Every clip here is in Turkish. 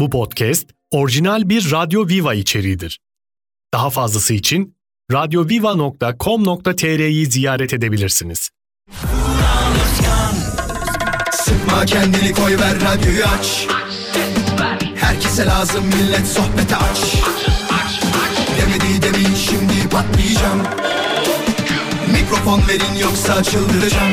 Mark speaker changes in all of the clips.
Speaker 1: Bu podcast orijinal bir Radyo Viva içeriğidir. Daha fazlası için radyoviva.com.tr'yi ziyaret edebilirsiniz.
Speaker 2: Sıkma kendini koy ver radyoyu aç Herkese lazım millet sohbete aç Demedi demin şimdi patlayacağım Mikrofon verin yoksa çıldıracağım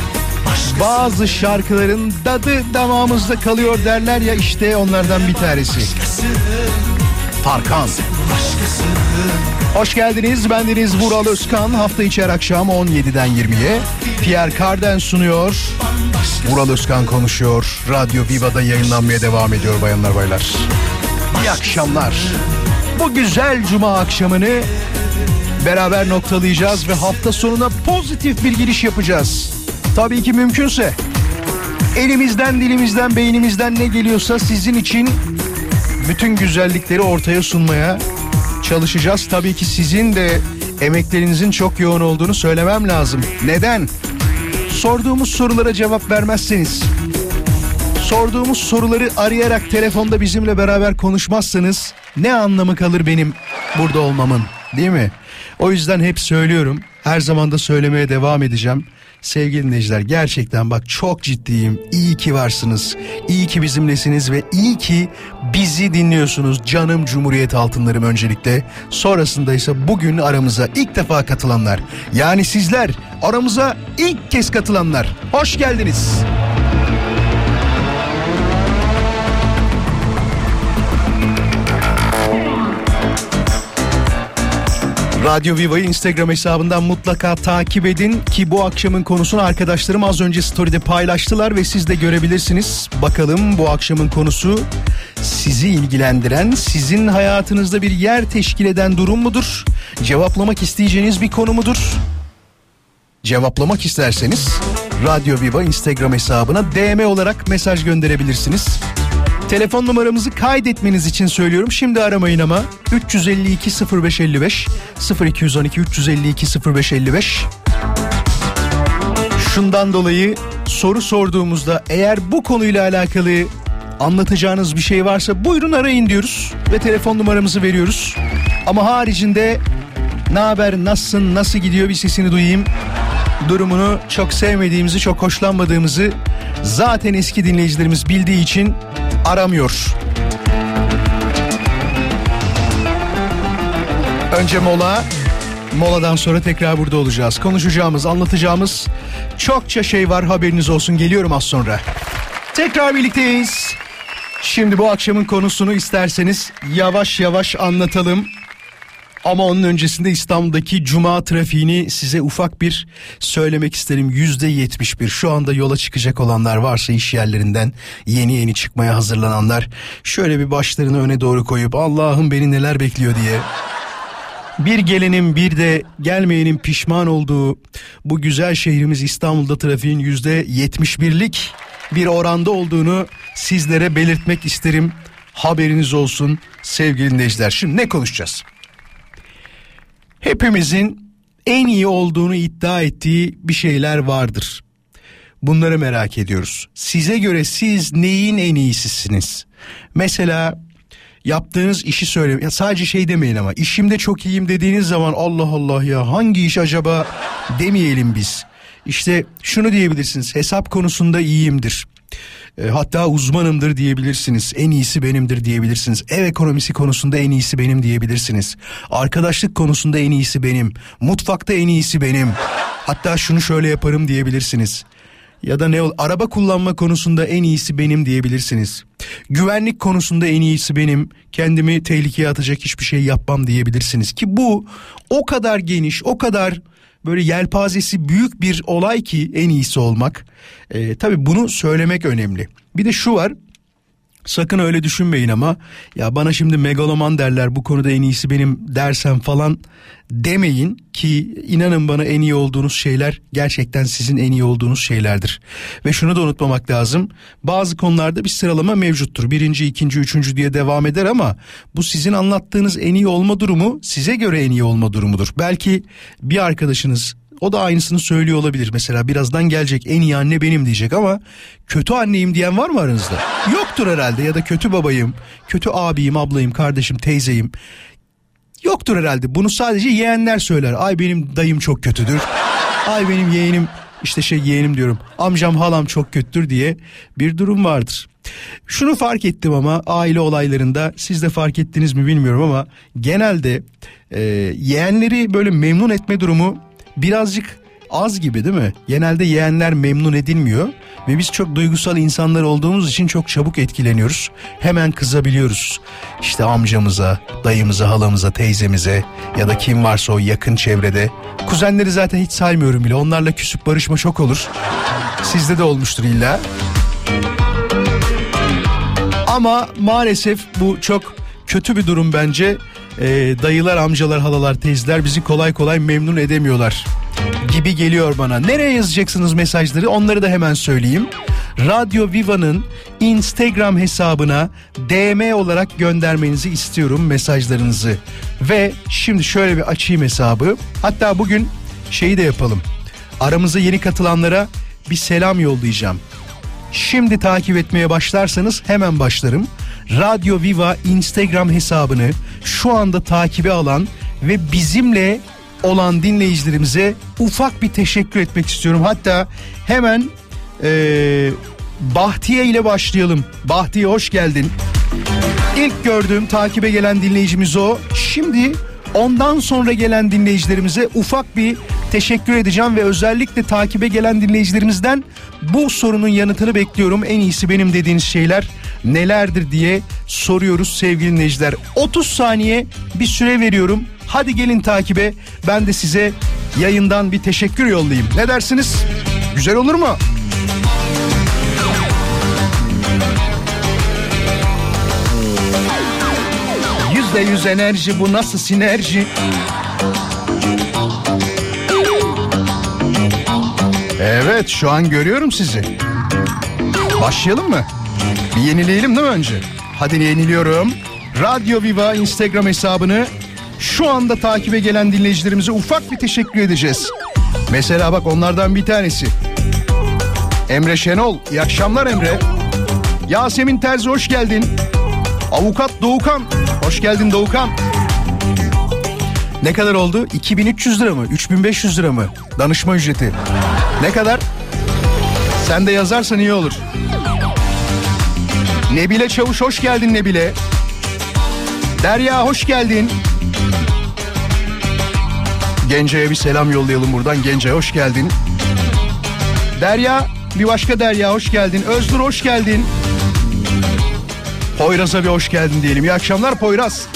Speaker 3: bazı şarkıların dadı damağımızda kalıyor derler ya işte onlardan bir tanesi. Tarkan. Hoş geldiniz. Bendeniz Vural Özkan. Hafta içi her akşam 17'den 20'ye Pierre Carden sunuyor. Vural Özkan konuşuyor. Radyo Viva'da yayınlanmaya devam ediyor bayanlar baylar. İyi akşamlar. Bu güzel cuma akşamını beraber noktalayacağız ve hafta sonuna pozitif bir giriş yapacağız. Tabii ki mümkünse. Elimizden, dilimizden, beynimizden ne geliyorsa sizin için bütün güzellikleri ortaya sunmaya çalışacağız. Tabii ki sizin de emeklerinizin çok yoğun olduğunu söylemem lazım. Neden? Sorduğumuz sorulara cevap vermezseniz, sorduğumuz soruları arayarak telefonda bizimle beraber konuşmazsanız ne anlamı kalır benim burada olmamın, değil mi? O yüzden hep söylüyorum. Her zaman da söylemeye devam edeceğim. Sevgili dinleyiciler gerçekten bak çok ciddiyim. İyi ki varsınız. İyi ki bizimlesiniz ve iyi ki bizi dinliyorsunuz. Canım Cumhuriyet altınlarım öncelikle. Sonrasında ise bugün aramıza ilk defa katılanlar. Yani sizler aramıza ilk kez katılanlar. Hoş geldiniz. Radyo Viva'yı Instagram hesabından mutlaka takip edin ki bu akşamın konusunu arkadaşlarım az önce story'de paylaştılar ve siz de görebilirsiniz. Bakalım bu akşamın konusu sizi ilgilendiren, sizin hayatınızda bir yer teşkil eden durum mudur? Cevaplamak isteyeceğiniz bir konu mudur? Cevaplamak isterseniz Radyo Viva Instagram hesabına DM olarak mesaj gönderebilirsiniz. Telefon numaramızı kaydetmeniz için söylüyorum. Şimdi aramayın ama 352 0555 0212 352 0555 Şundan dolayı soru sorduğumuzda eğer bu konuyla alakalı anlatacağınız bir şey varsa buyurun arayın diyoruz ve telefon numaramızı veriyoruz. Ama haricinde ne haber, nasılsın, nasıl gidiyor bir sesini duyayım. Durumunu çok sevmediğimizi, çok hoşlanmadığımızı zaten eski dinleyicilerimiz bildiği için aramıyor. Önce mola, moladan sonra tekrar burada olacağız. Konuşacağımız, anlatacağımız çokça şey var haberiniz olsun. Geliyorum az sonra. Tekrar birlikteyiz. Şimdi bu akşamın konusunu isterseniz yavaş yavaş anlatalım. Ama onun öncesinde İstanbul'daki cuma trafiğini size ufak bir söylemek isterim. Yüzde yetmiş bir şu anda yola çıkacak olanlar varsa iş yerlerinden yeni yeni çıkmaya hazırlananlar şöyle bir başlarını öne doğru koyup Allah'ım beni neler bekliyor diye bir gelenin bir de gelmeyenin pişman olduğu bu güzel şehrimiz İstanbul'da trafiğin yüzde yetmiş birlik bir oranda olduğunu sizlere belirtmek isterim. Haberiniz olsun sevgili dinleyiciler. Şimdi ne konuşacağız? Hepimizin en iyi olduğunu iddia ettiği bir şeyler vardır. Bunları merak ediyoruz. Size göre siz neyin en iyisisiniz? Mesela yaptığınız işi söyle. Ya sadece şey demeyin ama işimde çok iyiyim dediğiniz zaman Allah Allah ya hangi iş acaba demeyelim biz. İşte şunu diyebilirsiniz. Hesap konusunda iyiyimdir. E, hatta uzmanımdır diyebilirsiniz. En iyisi benimdir diyebilirsiniz. Ev ekonomisi konusunda en iyisi benim diyebilirsiniz. Arkadaşlık konusunda en iyisi benim. Mutfakta en iyisi benim. Hatta şunu şöyle yaparım diyebilirsiniz. Ya da ne ol araba kullanma konusunda en iyisi benim diyebilirsiniz. Güvenlik konusunda en iyisi benim. Kendimi tehlikeye atacak hiçbir şey yapmam diyebilirsiniz ki bu o kadar geniş, o kadar böyle yelpazesi büyük bir olay ki en iyisi olmak. E, tabii bunu söylemek önemli. Bir de şu var Sakın öyle düşünmeyin ama ya bana şimdi megaloman derler bu konuda en iyisi benim dersem falan demeyin ki inanın bana en iyi olduğunuz şeyler gerçekten sizin en iyi olduğunuz şeylerdir. Ve şunu da unutmamak lazım bazı konularda bir sıralama mevcuttur birinci ikinci üçüncü diye devam eder ama bu sizin anlattığınız en iyi olma durumu size göre en iyi olma durumudur. Belki bir arkadaşınız o da aynısını söylüyor olabilir. Mesela birazdan gelecek en iyi anne benim diyecek ama kötü anneyim diyen var mı aranızda? Yoktur herhalde ya da kötü babayım, kötü abiyim, ablayım, kardeşim, teyzeyim. Yoktur herhalde. Bunu sadece yeğenler söyler. Ay benim dayım çok kötüdür. Ay benim yeğenim işte şey yeğenim diyorum. Amcam halam çok kötüdür diye bir durum vardır. Şunu fark ettim ama aile olaylarında siz de fark ettiniz mi bilmiyorum ama genelde e, yeğenleri böyle memnun etme durumu birazcık az gibi değil mi? Genelde yeğenler memnun edilmiyor ve biz çok duygusal insanlar olduğumuz için çok çabuk etkileniyoruz. Hemen kızabiliyoruz. İşte amcamıza, dayımıza, halamıza, teyzemize ya da kim varsa o yakın çevrede. Kuzenleri zaten hiç saymıyorum bile. Onlarla küsüp barışma çok olur. Sizde de olmuştur illa. Ama maalesef bu çok kötü bir durum bence e, dayılar, amcalar, halalar, teyzeler bizi kolay kolay memnun edemiyorlar gibi geliyor bana. Nereye yazacaksınız mesajları onları da hemen söyleyeyim. Radyo Viva'nın Instagram hesabına DM olarak göndermenizi istiyorum mesajlarınızı. Ve şimdi şöyle bir açayım hesabı. Hatta bugün şeyi de yapalım. Aramıza yeni katılanlara bir selam yollayacağım. Şimdi takip etmeye başlarsanız hemen başlarım. Radyo Viva Instagram hesabını şu anda takibe alan ve bizimle olan dinleyicilerimize ufak bir teşekkür etmek istiyorum. Hatta hemen ee, Bahtiye ile başlayalım. Bahtiye hoş geldin. İlk gördüğüm takibe gelen dinleyicimiz o. Şimdi ondan sonra gelen dinleyicilerimize ufak bir teşekkür edeceğim ve özellikle takibe gelen dinleyicilerimizden bu sorunun yanıtını bekliyorum. En iyisi benim dediğiniz şeyler nelerdir diye soruyoruz sevgili dinleyiciler. 30 saniye bir süre veriyorum. Hadi gelin takibe. Ben de size yayından bir teşekkür yollayayım. Ne dersiniz? Güzel olur mu? Yüzde yüz enerji bu nasıl sinerji? Evet şu an görüyorum sizi. Başlayalım mı? Bir yenileyelim değil mi önce? Hadi yeniliyorum. Radyo Viva Instagram hesabını şu anda takibe gelen dinleyicilerimize ufak bir teşekkür edeceğiz. Mesela bak onlardan bir tanesi. Emre Şenol. İyi akşamlar Emre. Yasemin Terzi hoş geldin. Avukat Doğukan. Hoş geldin Doğukan. Ne kadar oldu? 2300 lira mı? 3500 lira mı? Danışma ücreti. Ne kadar? Sen de yazarsan iyi olur. Nebile Çavuş hoş geldin Nebile. Derya hoş geldin. Gence'ye bir selam yollayalım buradan. Gence hoş geldin. Derya bir başka Derya hoş geldin. Özgür hoş geldin. Poyraz'a bir hoş geldin diyelim. İyi akşamlar Poyraz.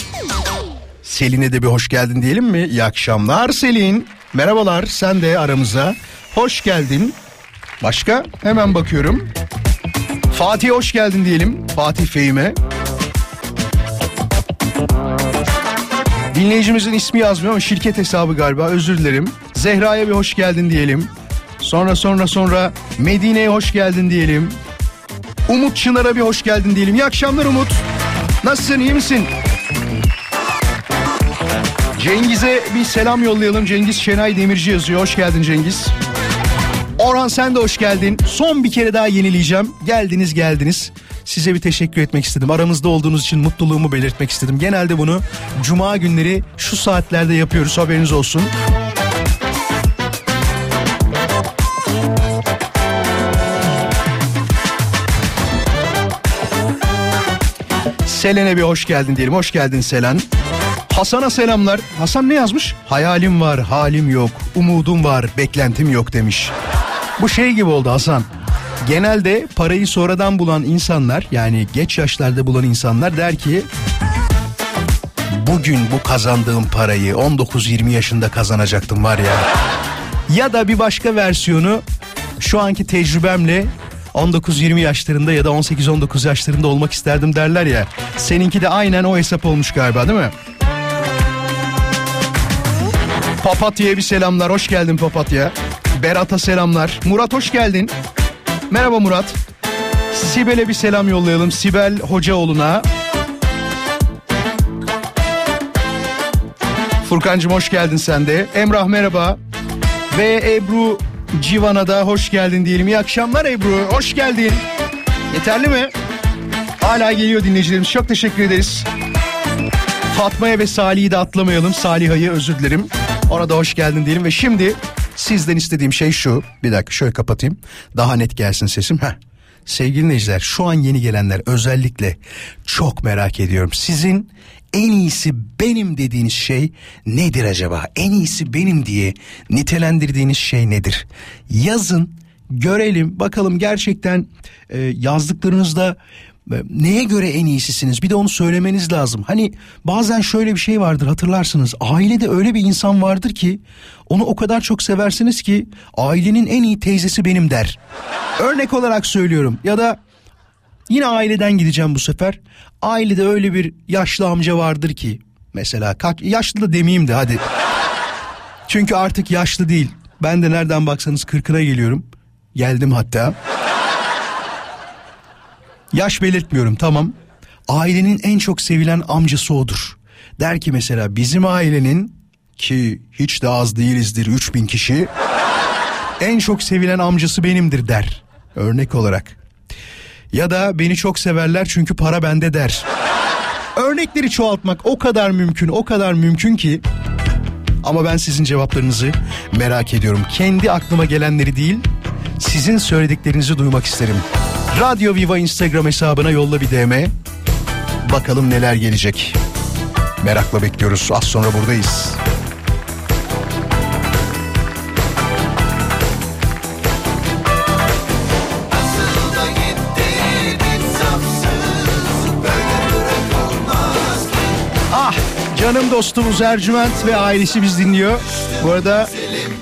Speaker 3: Selin'e de bir hoş geldin diyelim mi? İyi akşamlar Selin. Merhabalar sen de aramıza. Hoş geldin. Başka? Hemen bakıyorum. Fatih hoş geldin diyelim. Fatih Fehim'e. Dinleyicimizin ismi yazmıyor ama şirket hesabı galiba özür dilerim. Zehra'ya bir hoş geldin diyelim. Sonra sonra sonra Medine'ye hoş geldin diyelim. Umut Çınar'a bir hoş geldin diyelim. İyi akşamlar Umut. Nasılsın iyi misin? Cengiz'e bir selam yollayalım. Cengiz Şenay Demirci yazıyor. Hoş geldin Cengiz. Orhan sen de hoş geldin. Son bir kere daha yenileyeceğim. Geldiniz geldiniz. Size bir teşekkür etmek istedim. Aramızda olduğunuz için mutluluğumu belirtmek istedim. Genelde bunu cuma günleri şu saatlerde yapıyoruz haberiniz olsun. Selen'e bir hoş geldin diyelim. Hoş geldin Selen. Hasan'a selamlar. Hasan ne yazmış? Hayalim var, halim yok, umudum var, beklentim yok demiş. Bu şey gibi oldu Hasan. Genelde parayı sonradan bulan insanlar yani geç yaşlarda bulan insanlar der ki bugün bu kazandığım parayı 19-20 yaşında kazanacaktım var ya. Ya da bir başka versiyonu şu anki tecrübemle 19-20 yaşlarında ya da 18-19 yaşlarında olmak isterdim derler ya. Seninki de aynen o hesap olmuş galiba değil mi? Papatya'ya bir selamlar. Hoş geldin Papatya. Berat'a selamlar. Murat hoş geldin. Merhaba Murat. Sibel'e bir selam yollayalım. Sibel Hocaoğlu'na. Furkancığım hoş geldin sen de. Emrah merhaba. Ve Ebru Civan'a da hoş geldin diyelim. İyi akşamlar Ebru. Hoş geldin. Yeterli mi? Hala geliyor dinleyicilerimiz. Çok teşekkür ederiz. Fatma'ya ve Salih'i de atlamayalım. Saliha'yı özür dilerim. Ona da hoş geldin diyelim. Ve şimdi sizden istediğim şey şu. Bir dakika şöyle kapatayım. Daha net gelsin sesim. Heh. Sevgili dinleyiciler şu an yeni gelenler özellikle çok merak ediyorum. Sizin en iyisi benim dediğiniz şey nedir acaba? En iyisi benim diye nitelendirdiğiniz şey nedir? Yazın görelim bakalım gerçekten e, yazdıklarınızda neye göre en iyisisiniz bir de onu söylemeniz lazım. Hani bazen şöyle bir şey vardır hatırlarsınız ailede öyle bir insan vardır ki onu o kadar çok seversiniz ki ailenin en iyi teyzesi benim der. Örnek olarak söylüyorum ya da yine aileden gideceğim bu sefer. Ailede öyle bir yaşlı amca vardır ki mesela kaç yaşlı da demeyeyim de hadi. Çünkü artık yaşlı değil. Ben de nereden baksanız kırkına geliyorum. Geldim hatta. Yaş belirtmiyorum tamam. Ailenin en çok sevilen amcası odur. Der ki mesela bizim ailenin ki hiç de az değilizdir 3000 kişi. En çok sevilen amcası benimdir der. Örnek olarak. Ya da beni çok severler çünkü para bende der. Örnekleri çoğaltmak o kadar mümkün, o kadar mümkün ki ama ben sizin cevaplarınızı merak ediyorum. Kendi aklıma gelenleri değil, sizin söylediklerinizi duymak isterim. Radyo Viva Instagram hesabına yolla bir DM. Bakalım neler gelecek. Merakla bekliyoruz. Az sonra buradayız. Ah canım dostumuz Ercüment ve ailesi biz dinliyor. Bu arada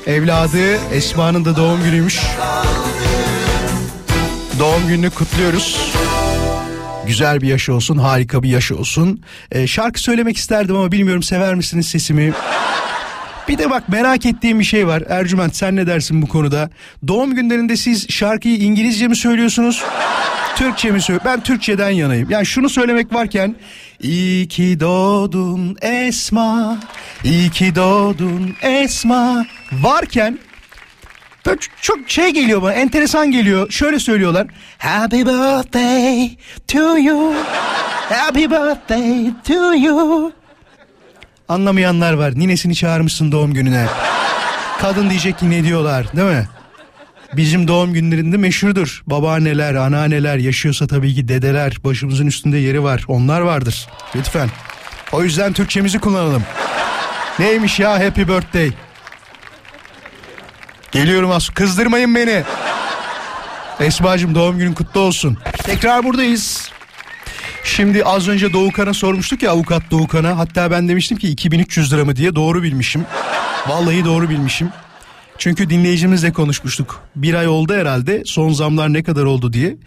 Speaker 3: evladı Esma'nın da doğum günüymüş. Doğum gününü kutluyoruz. Güzel bir yaş olsun, harika bir yaş olsun. Ee, şarkı söylemek isterdim ama bilmiyorum sever misiniz sesimi? Bir de bak merak ettiğim bir şey var. Ercüment sen ne dersin bu konuda? Doğum günlerinde siz şarkıyı İngilizce mi söylüyorsunuz? Türkçe mi söylüyor? Ben Türkçeden yanayım. Yani şunu söylemek varken İyi ki doğdun Esma, iyi ki doğdun Esma varken Böyle çok şey geliyor bana enteresan geliyor. Şöyle söylüyorlar. Happy birthday to you. Happy birthday to you. Anlamayanlar var. Ninesini çağırmışsın doğum gününe. Kadın diyecek ki ne diyorlar değil mi? Bizim doğum günlerinde meşhurdur. Babaanneler, anneanneler, yaşıyorsa tabii ki dedeler. Başımızın üstünde yeri var. Onlar vardır. Lütfen. O yüzden Türkçemizi kullanalım. Neymiş ya happy birthday? Geliyorum az. Kızdırmayın beni. Esma'cığım doğum günün kutlu olsun. Tekrar buradayız. Şimdi az önce Doğukan'a sormuştuk ya avukat Doğukan'a. Hatta ben demiştim ki 2300 lira mı diye doğru bilmişim. Vallahi doğru bilmişim. Çünkü dinleyicimizle konuşmuştuk. Bir ay oldu herhalde son zamlar ne kadar oldu diye.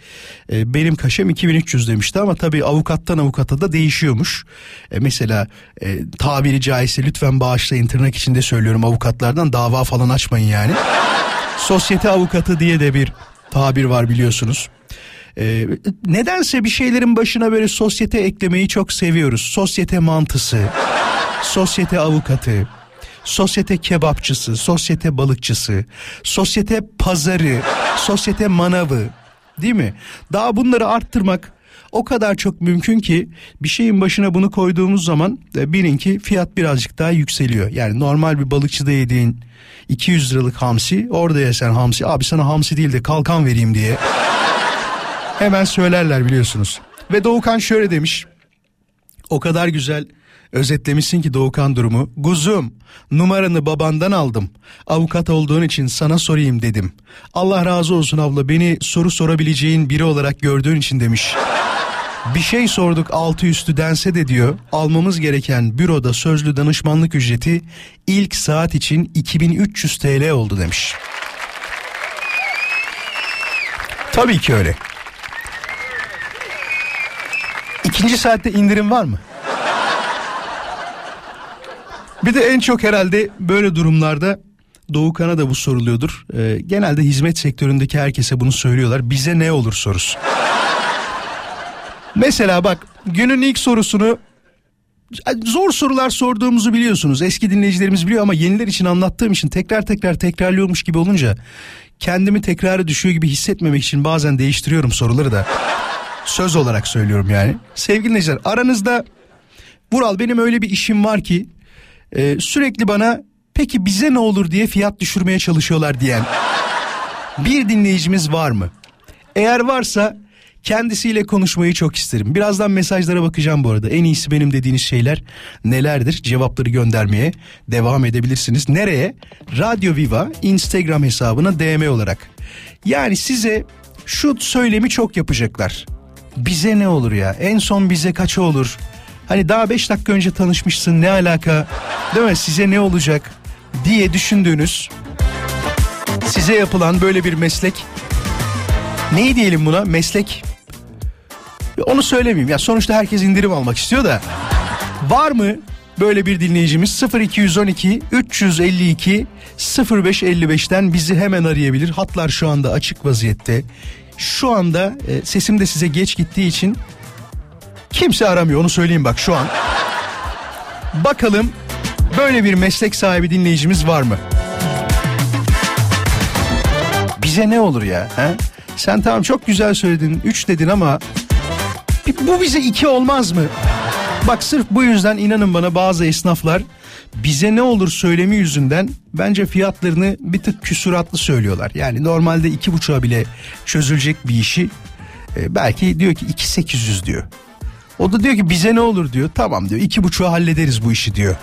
Speaker 3: E, benim kaşem 2300 demişti ama tabii avukattan avukata da değişiyormuş. E, mesela e, tabiri caizse lütfen bağışlayın tırnak içinde söylüyorum avukatlardan dava falan açmayın yani. Sosyete avukatı diye de bir tabir var biliyorsunuz. Ee, nedense bir şeylerin başına böyle sosyete eklemeyi çok seviyoruz. Sosyete mantısı, sosyete avukatı, sosyete kebapçısı, sosyete balıkçısı, sosyete pazarı, sosyete manavı değil mi? Daha bunları arttırmak o kadar çok mümkün ki bir şeyin başına bunu koyduğumuz zaman e, bilin ki fiyat birazcık daha yükseliyor. Yani normal bir balıkçıda yediğin 200 liralık hamsi orada yesen hamsi abi sana hamsi değil de kalkan vereyim diye hemen söylerler biliyorsunuz. Ve Doğukan şöyle demiş o kadar güzel özetlemişsin ki Doğukan durumu. Guzum numaranı babandan aldım. Avukat olduğun için sana sorayım dedim. Allah razı olsun abla beni soru sorabileceğin biri olarak gördüğün için demiş. Bir şey sorduk altı üstü dense de diyor almamız gereken büroda sözlü danışmanlık ücreti ilk saat için 2300 TL oldu demiş. Tabii ki öyle. İkinci saatte indirim var mı? Bir de en çok herhalde böyle durumlarda Doğukan'a da bu soruluyordur. Ee, genelde hizmet sektöründeki herkese bunu söylüyorlar. Bize ne olur sorusu. Mesela bak günün ilk sorusunu zor sorular sorduğumuzu biliyorsunuz. Eski dinleyicilerimiz biliyor ama yeniler için anlattığım için tekrar tekrar tekrarlıyormuş gibi olunca kendimi tekrarı düşüyor gibi hissetmemek için bazen değiştiriyorum soruları da. Söz olarak söylüyorum yani. Sevgili dinleyiciler aranızda Vural benim öyle bir işim var ki e, sürekli bana peki bize ne olur diye fiyat düşürmeye çalışıyorlar diyen bir dinleyicimiz var mı? Eğer varsa kendisiyle konuşmayı çok isterim. Birazdan mesajlara bakacağım bu arada. En iyisi benim dediğiniz şeyler nelerdir? Cevapları göndermeye devam edebilirsiniz. Nereye? Radyo Viva Instagram hesabına DM olarak. Yani size şu söylemi çok yapacaklar. Bize ne olur ya? En son bize kaça olur? Hani daha 5 dakika önce tanışmışsın ne alaka? Değil mi? Size ne olacak? diye düşündüğünüz size yapılan böyle bir meslek neyi diyelim buna meslek onu söylemeyeyim ya sonuçta herkes indirim almak istiyor da var mı böyle bir dinleyicimiz 0212 352 0555'ten bizi hemen arayabilir hatlar şu anda açık vaziyette şu anda e, sesim de size geç gittiği için kimse aramıyor onu söyleyeyim bak şu an bakalım Böyle bir meslek sahibi dinleyicimiz var mı? Bize ne olur ya? He? Sen tamam çok güzel söyledin. Üç dedin ama bu bize iki olmaz mı? Bak sırf bu yüzden inanın bana bazı esnaflar bize ne olur söylemi yüzünden bence fiyatlarını bir tık küsuratlı söylüyorlar. Yani normalde iki buçuğa bile çözülecek bir işi e, belki diyor ki iki sekiz yüz diyor. O da diyor ki bize ne olur diyor. Tamam diyor iki buçuğa hallederiz bu işi diyor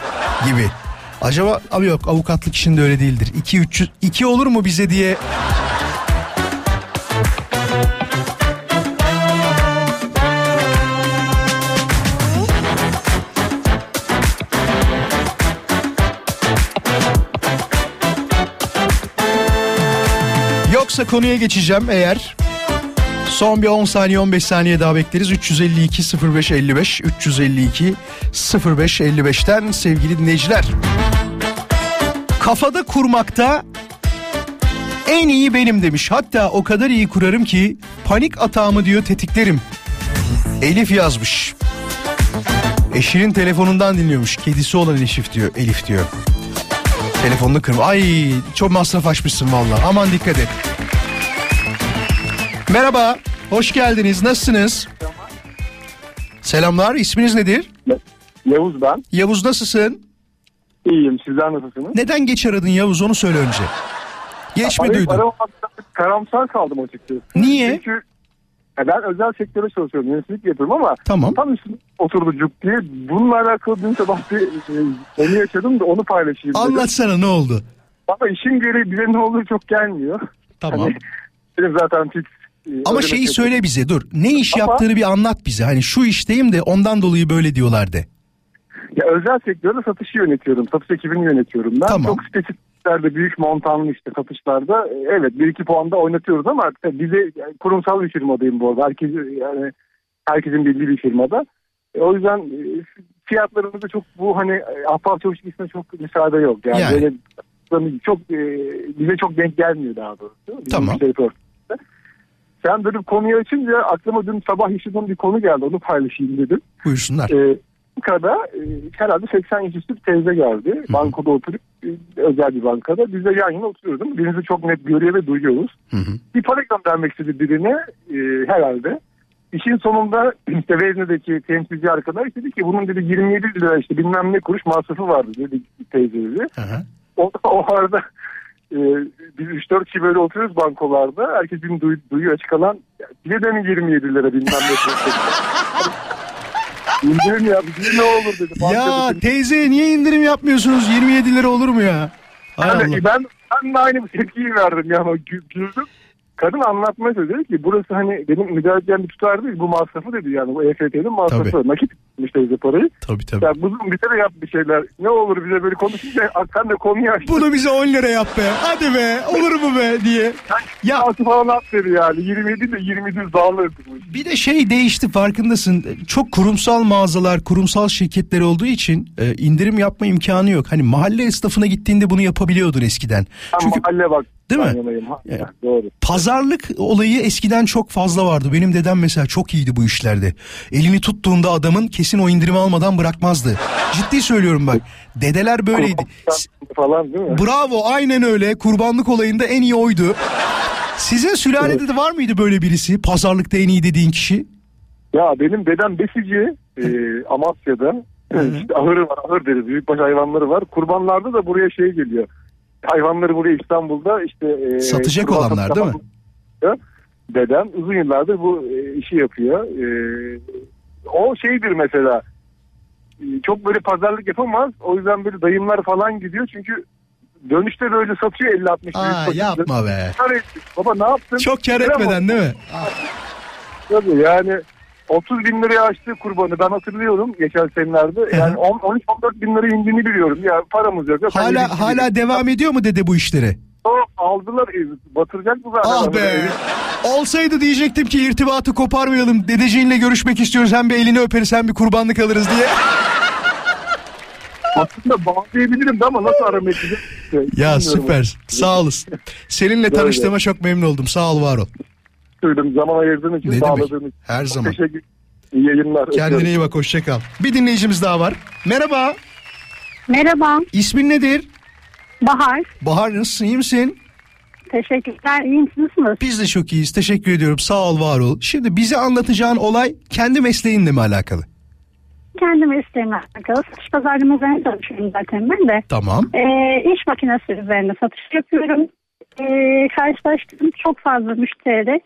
Speaker 3: gibi. Acaba abi yok avukatlık işinde öyle değildir. 2 300 2 olur mu bize diye Yoksa konuya geçeceğim eğer Son bir 10 saniye 15 saniye daha bekleriz. 352 0555 352 0555'ten sevgili dinleyiciler. Kafada kurmakta en iyi benim demiş. Hatta o kadar iyi kurarım ki panik atağımı diyor tetiklerim. Elif yazmış. Eşinin telefonundan dinliyormuş. Kedisi olan Elif diyor. Elif diyor. Telefonunu kırma. Ay çok masraf açmışsın valla. Aman dikkat et. Merhaba, hoş geldiniz. Nasılsınız? Selamlar, isminiz nedir?
Speaker 4: Yavuz ben.
Speaker 3: Yavuz nasılsın?
Speaker 4: İyiyim, sizler nasılsınız?
Speaker 3: Neden geç aradın Yavuz onu söyle önce. Geç mi
Speaker 4: Arayıp
Speaker 3: duydun?
Speaker 4: karamsar kaldım açıkçası.
Speaker 3: Niye?
Speaker 4: Çünkü e, ben özel sektörde çalışıyorum, yöneticilik yapıyorum ama
Speaker 3: Tamam.
Speaker 4: tam üstüne oturdu cuk diye. Bununla alakalı dün sabah bir e, onu yaşadım da onu paylaşayım dedim.
Speaker 3: Anlatsana ne oldu?
Speaker 4: Ama işin gereği bize ne olur çok gelmiyor.
Speaker 3: Tamam.
Speaker 4: Hani, benim zaten e,
Speaker 3: Ama
Speaker 4: ödemek
Speaker 3: şeyi
Speaker 4: yapıyorum.
Speaker 3: söyle bize dur. Ne iş
Speaker 4: Ama-
Speaker 3: yaptığını bir anlat bize. Hani şu işteyim de ondan dolayı böyle diyorlar de.
Speaker 4: Ya özel sektörde satışı yönetiyorum. Satış ekibini yönetiyorum ben.
Speaker 3: Tamam.
Speaker 4: Çok spesifiklerde büyük montanlı işte satışlarda e, evet 1-2 puanda oynatıyoruz ama bize kurumsal bir firmadayım bu arada. Herkes, yani herkesin bildiği bir firmada. E, o yüzden e, fiyatlarımızda çok bu hani e, ahbap çavuş ilgisine çok müsaade yok. Yani,
Speaker 3: Yani.
Speaker 4: böyle çok bize çok denk gelmiyor daha doğrusu.
Speaker 3: Tamam.
Speaker 4: Sen böyle bir konuyu açınca aklıma dün sabah yaşadığım bir konu geldi. Onu paylaşayım dedim.
Speaker 3: Buyursunlar.
Speaker 4: Ee, Bankada e, herhalde 80 yaş üstü bir teyze geldi. Bankada oturup e, özel bir bankada. Biz de yan yana mi? Birbirimizi çok net görüyor ve duyuyoruz.
Speaker 3: Hı hı.
Speaker 4: Bir para göndermek istedi birine e, herhalde. İşin sonunda işte Vezne'deki temsilci arkadaş dedi ki bunun dedi 27 lira işte bilmem ne kuruş masrafı vardı dedi teyze dedi.
Speaker 3: Hı hı.
Speaker 4: O, o arada e, biz 3-4 kişi böyle oturuyoruz bankolarda. Herkes birbirini duy, duyuyor açık alan. "Ya, Bize de mi 27 lira bilmem ne kuruş?" İndirim ya bize ne olur dedi.
Speaker 3: Ya teyze niye indirim yapmıyorsunuz? 27 lira olur mu ya? Hay
Speaker 4: Yani
Speaker 3: Allah.
Speaker 4: ben, ben de aynı tepkiyi verdim ya güldüm. Kadın anlatmaya çalışıyor ki burası hani benim müdahale edeceğim bir tutar değil bu masrafı dedi yani bu EFT'nin masrafı.
Speaker 3: Tabii.
Speaker 4: Nakit tutmuş bize parayı.
Speaker 3: Tabii tabii.
Speaker 4: Ya bunu bize de yap bir şeyler. Ne olur bize böyle konuşunca Akkan da konuyu açtı.
Speaker 3: Bunu bize 10 lira yap be. Hadi be. Olur mu be diye. Ya
Speaker 4: Altı falan at dedi yani. 27 de 27 dağılır.
Speaker 3: Bir de şey değişti farkındasın. Çok kurumsal mağazalar, kurumsal şirketler olduğu için e, indirim yapma imkanı yok. Hani mahalle esnafına gittiğinde bunu yapabiliyordun eskiden. Çünkü
Speaker 4: mahalle bak.
Speaker 3: Değil mi?
Speaker 4: ben yanayım. Ha,
Speaker 3: Ya.
Speaker 4: Doğru.
Speaker 3: pazarlık olayı eskiden çok fazla vardı. Benim dedem mesela çok iyiydi bu işlerde. Elini tuttuğunda adamın kesin o indirimi almadan bırakmazdı. Ciddi söylüyorum bak. Dedeler böyleydi.
Speaker 4: Falan değil mi?
Speaker 3: Bravo aynen öyle. Kurbanlık olayında en iyi oydu. Sizin sülalede de var mıydı böyle birisi? Pazarlıkta en iyi dediğin kişi?
Speaker 4: Ya benim dedem besici e, Amasya'da. işte ahırı var ahır deriz büyükbaş hayvanları var. Kurbanlarda da buraya şey geliyor. Hayvanları buraya İstanbul'da işte e,
Speaker 3: Satacak olanlar değil mi?
Speaker 4: Dedem uzun yıllardır bu e, işi yapıyor. E, o şeydir mesela e, çok böyle pazarlık yapamaz. O yüzden böyle dayımlar falan gidiyor çünkü dönüşte böyle satıyor 50-60
Speaker 3: Aa
Speaker 4: büyük
Speaker 3: yapma be.
Speaker 4: Kar. Baba ne yaptın?
Speaker 3: Çok kar etmeden değil mi?
Speaker 4: Tabii yani 30 bin liraya açtı kurbanı ben hatırlıyorum geçen senelerde. Yani 13-14 bin lira indiğini biliyorum. Ya paramız yok.
Speaker 3: Hala hala devam ediyor mu dede bu işleri?
Speaker 4: O aldılar e, batıracak mı zaten?
Speaker 3: Ah be. Olsaydı diyecektim ki irtibatı koparmayalım. Dedeciğinle görüşmek istiyoruz. Hem bir elini öperiz hem bir kurbanlık alırız diye.
Speaker 4: Aslında bağlayabilirim de ama nasıl aramak edeceğim?
Speaker 3: Ya
Speaker 4: Bilmiyorum.
Speaker 3: süper. Sağ olasın. Seninle tanıştığıma çok memnun oldum. Sağ ol var ol.
Speaker 4: Söyledim zaman ayırdığın için
Speaker 3: Ne
Speaker 4: bağladığın için.
Speaker 3: Her zaman.
Speaker 4: Teşekkür İyi yayınlar.
Speaker 3: Kendine
Speaker 4: Öpüyorum.
Speaker 3: iyi bak hoşça kal. Bir dinleyicimiz daha var. Merhaba.
Speaker 5: Merhaba,
Speaker 3: İsmin nedir?
Speaker 5: Bahar.
Speaker 3: Bahar nasılsın iyi misin?
Speaker 5: Teşekkürler. İyi misiniz?
Speaker 3: Biz de çok iyiyiz. Teşekkür ediyorum. Sağ ol var ol. Şimdi bize anlatacağın olay kendi mesleğinle mi alakalı?
Speaker 5: Kendi mesleğimle alakalı. Satış pazarlama üzerine çalışıyorum zaten ben de.
Speaker 3: Tamam.
Speaker 5: Ee, iş makinesi üzerine satış yapıyorum. Ee, karşılaştığım çok fazla müşteri.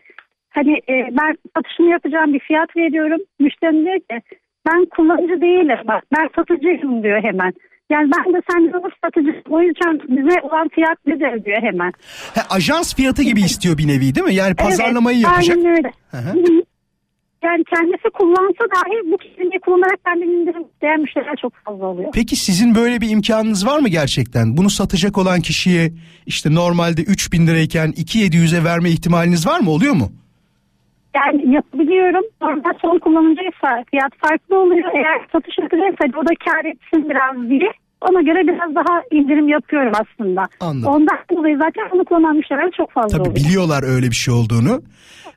Speaker 5: Hani e, ben satışını yapacağım bir fiyat veriyorum. Müşteri diyor ki ben kullanıcı değilim bak ben satıcıyım diyor hemen. Yani ben de sen nasıl satıcısın o yüzden bize olan fiyat nedir diyor hemen.
Speaker 3: Ha, ajans fiyatı gibi istiyor bir nevi değil mi? Yani pazarlamayı
Speaker 5: evet,
Speaker 3: yapacak.
Speaker 5: Aynen öyle.
Speaker 3: hı.
Speaker 5: Hı hı. Yani kendisi kullansa dahi bu kelimeyi kullanarak kendini indirim isteyen müşteriler çok fazla oluyor.
Speaker 3: Peki sizin böyle bir imkanınız var mı gerçekten? Bunu satacak olan kişiye işte normalde 3000 lirayken 2700'e verme ihtimaliniz var mı? Oluyor mu?
Speaker 5: Yani yapabiliyorum. Normal son kullanıcıysa fiyat farklı oluyor. Eğer satış yapacaksa o da kar etsin biraz diye. Ona göre biraz daha indirim yapıyorum aslında.
Speaker 3: Anladım.
Speaker 5: Ondan dolayı zaten onu kullanan müşteriler çok fazla
Speaker 3: Tabii
Speaker 5: oluyor.
Speaker 3: biliyorlar öyle bir şey olduğunu.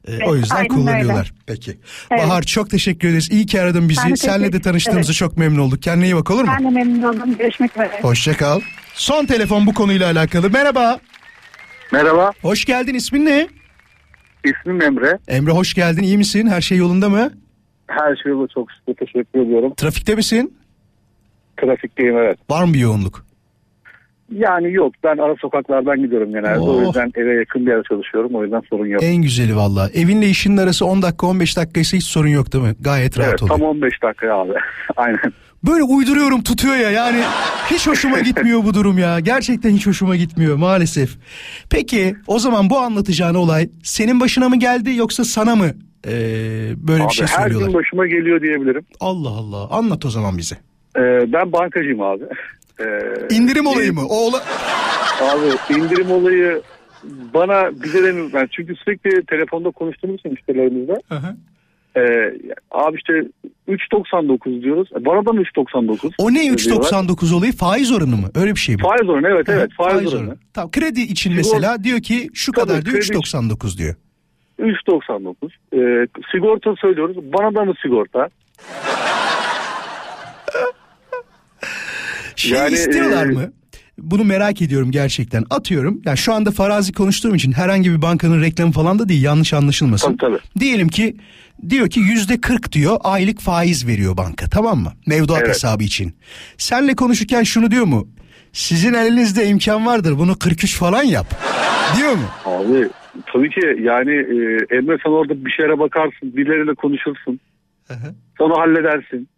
Speaker 3: Ee, o yüzden kullanıyorlar. Peki.
Speaker 5: Evet.
Speaker 3: Bahar çok teşekkür ederiz. İyi ki aradın bizi.
Speaker 5: Ben de
Speaker 3: Senle de tanıştığımıza
Speaker 5: Evet.
Speaker 3: çok memnun olduk. Kendine iyi bak olur mu?
Speaker 5: Ben de memnun oldum. Görüşmek üzere.
Speaker 3: Hoşça kal. Son telefon bu konuyla alakalı. Merhaba.
Speaker 4: Merhaba
Speaker 3: Hoş geldin. İsmin ne?
Speaker 4: İsmim Emre.
Speaker 3: Emre hoş geldin. İyi misin? Her şey yolunda mı?
Speaker 4: Her şey yolunda çok şükür teşekkür ediyorum.
Speaker 3: Trafikte misin?
Speaker 4: Trafikteyim evet.
Speaker 3: Var mı bir yoğunluk?
Speaker 4: Yani yok ben ara sokaklardan gidiyorum genelde.
Speaker 3: Oh.
Speaker 4: O yüzden eve yakın bir yerde çalışıyorum. O yüzden sorun yok.
Speaker 3: En güzeli valla. Evinle işinin arası 10 dakika 15 dakikaysa hiç sorun yok değil mi? Gayet rahat
Speaker 4: evet
Speaker 3: oluyor.
Speaker 4: tam 15 dakika abi. Aynen.
Speaker 3: Böyle uyduruyorum tutuyor ya yani hiç hoşuma gitmiyor bu durum ya. Gerçekten hiç hoşuma gitmiyor maalesef. Peki o zaman bu anlatacağın olay senin başına mı geldi yoksa sana mı ee, böyle
Speaker 4: Abi
Speaker 3: bir şey
Speaker 4: her gün
Speaker 3: söylüyorlar?
Speaker 4: başıma geliyor diyebilirim.
Speaker 3: Allah Allah anlat o zaman bize.
Speaker 4: Ee, ben bankacıyım abi. Ee,
Speaker 3: İndirim olayı mı? O ola...
Speaker 4: Abi indirim olayı bana bize de ben çünkü sürekli telefonda konuştuğumuz için müşterilerimizle
Speaker 3: Hı hı.
Speaker 4: Ee, abi işte 3.99 diyoruz. E, Bana da mı 3.99?
Speaker 3: O ne
Speaker 4: diyorlar.
Speaker 3: 3.99 olayı faiz oranı mı? Öyle bir şey mi?
Speaker 4: Faiz oranı evet evet faiz, oranı.
Speaker 3: Tamam kredi için
Speaker 4: Sigor-
Speaker 3: mesela diyor ki şu
Speaker 4: Tabii,
Speaker 3: kadar diyor
Speaker 4: kredi için.
Speaker 3: 3.99 diyor.
Speaker 4: 3.99. Ee, sigorta söylüyoruz. Bana da mı sigorta?
Speaker 3: Şey
Speaker 4: Yani,
Speaker 3: istiyorlar
Speaker 4: e,
Speaker 3: mı? Bunu merak ediyorum gerçekten. Atıyorum. Yani şu anda farazi konuştuğum için herhangi bir bankanın reklamı falan da değil. Yanlış anlaşılmasın.
Speaker 4: Tabii, tabii.
Speaker 3: Diyelim ki diyor ki yüzde 40 diyor aylık faiz veriyor banka tamam mı? Mevduat
Speaker 4: Evet.
Speaker 3: hesabı için. Senle konuşurken şunu diyor mu? Sizin elinizde imkan vardır bunu 43 falan yap. diyor mu?
Speaker 4: Abi tabii ki yani e, Emre sen orada bir şeylere bakarsın. Birileriyle konuşursun.
Speaker 3: hı.
Speaker 4: Sonra halledersin.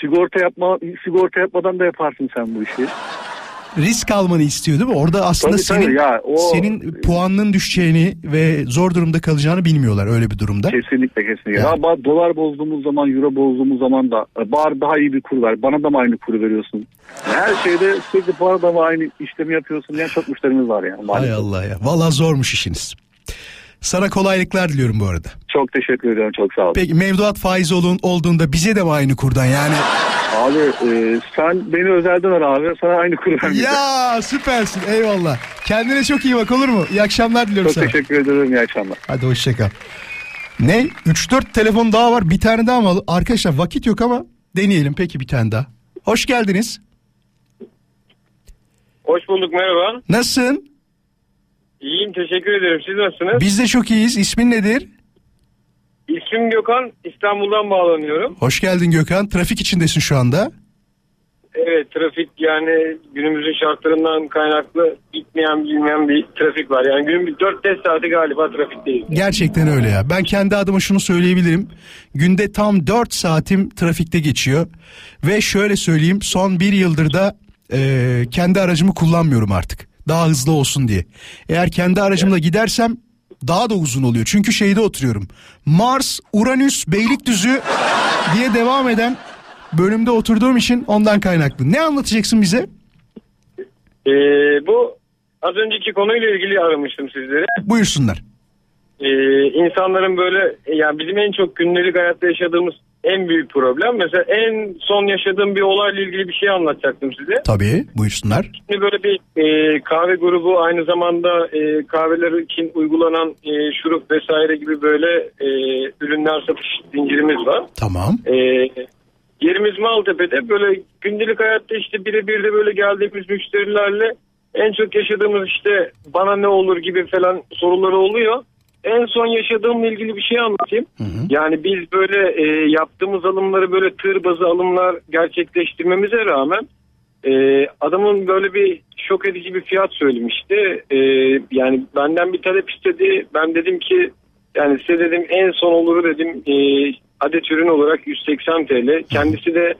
Speaker 4: Sigorta yapma sigorta yapmadan da yaparsın sen bu işi.
Speaker 3: risk almanı istiyor değil mi? Orada aslında
Speaker 6: Tabii, tabii
Speaker 3: senin
Speaker 6: ya, o-
Speaker 3: senin puanının düşeceğini ve zor durumda kalacağını bilmiyorlar öyle bir durumda.
Speaker 6: Kesinlikle kesinlikle.
Speaker 3: Yani.
Speaker 6: Ya ba- dolar bozduğumuz zaman, euro bozduğumuz zaman da e, bari daha iyi bir kur ver. Bana da mı aynı kuru veriyorsun? Her şeyde sürekli bana da mı aynı işlemi yapıyorsun diyen çok müşterimiz var yani.
Speaker 3: Hay
Speaker 6: maalesef.
Speaker 3: Allah ya. Vallahi zormuş işiniz. Sana kolaylıklar diliyorum bu arada.
Speaker 6: Çok teşekkür ediyorum. Çok sağ olun.
Speaker 3: Peki mevduat faizi olun, olduğunda bize de mi aynı kurdan yani?
Speaker 6: Abi e, sen beni özelden ara abi. Sana aynı vermeyeceğim.
Speaker 3: ya süpersin eyvallah. Kendine çok iyi bak olur mu? İyi akşamlar diliyorum
Speaker 6: Çok
Speaker 3: sana.
Speaker 6: teşekkür ederim. İyi akşamlar.
Speaker 3: Hadi hoşçakal. Ne? 3-4 telefon daha var. Bir tane daha mı? Arkadaşlar vakit yok ama deneyelim. Peki bir tane daha. Hoş geldiniz.
Speaker 7: Hoş bulduk merhaba.
Speaker 3: Nasılsın?
Speaker 7: İyiyim teşekkür ederim. Siz nasılsınız?
Speaker 3: Biz de çok iyiyiz. İsmin nedir?
Speaker 7: İsmim Gökhan. İstanbul'dan bağlanıyorum.
Speaker 3: Hoş geldin Gökhan. Trafik içindesin şu anda.
Speaker 7: Evet trafik yani günümüzün şartlarından kaynaklı bitmeyen bilmeyen bir trafik var. Yani günün bir 4-5 saati galiba trafikteyiz.
Speaker 3: Gerçekten öyle ya. Ben kendi adıma şunu söyleyebilirim. Günde tam 4 saatim trafikte geçiyor. Ve şöyle söyleyeyim son bir yıldır da e, kendi aracımı kullanmıyorum artık. Daha hızlı olsun diye. Eğer kendi aracımla gidersem daha da uzun oluyor. Çünkü şeyde oturuyorum. Mars, Uranüs, Beylikdüzü diye devam eden bölümde oturduğum için ondan kaynaklı. Ne anlatacaksın bize?
Speaker 7: Ee, bu az önceki konuyla ilgili aramıştım sizlere.
Speaker 3: Buyursunlar.
Speaker 7: Ee, insanların böyle yani bizim en çok gündelik hayatta yaşadığımız en büyük problem. Mesela en son yaşadığım bir olayla ilgili bir şey anlatacaktım size.
Speaker 3: Tabii buyursunlar.
Speaker 7: Şimdi böyle bir e, kahve grubu aynı zamanda e, kahveler için uygulanan e, şurup vesaire gibi böyle e, ürünler satış zincirimiz var.
Speaker 3: Tamam.
Speaker 7: E, yerimiz Maltepe'de böyle gündelik hayatta işte birebir de böyle geldiğimiz müşterilerle en çok yaşadığımız işte bana ne olur gibi falan soruları oluyor. En son yaşadığımla ilgili bir şey anlatayım. Yani biz böyle e, yaptığımız alımları böyle tır bazı alımlar gerçekleştirmemize rağmen e, adamın böyle bir şok edici bir fiyat söylemişti. E, yani benden bir talep istedi. Ben dedim ki yani size dedim en son olur dedim e, adet ürün olarak 180 TL. Kendisi de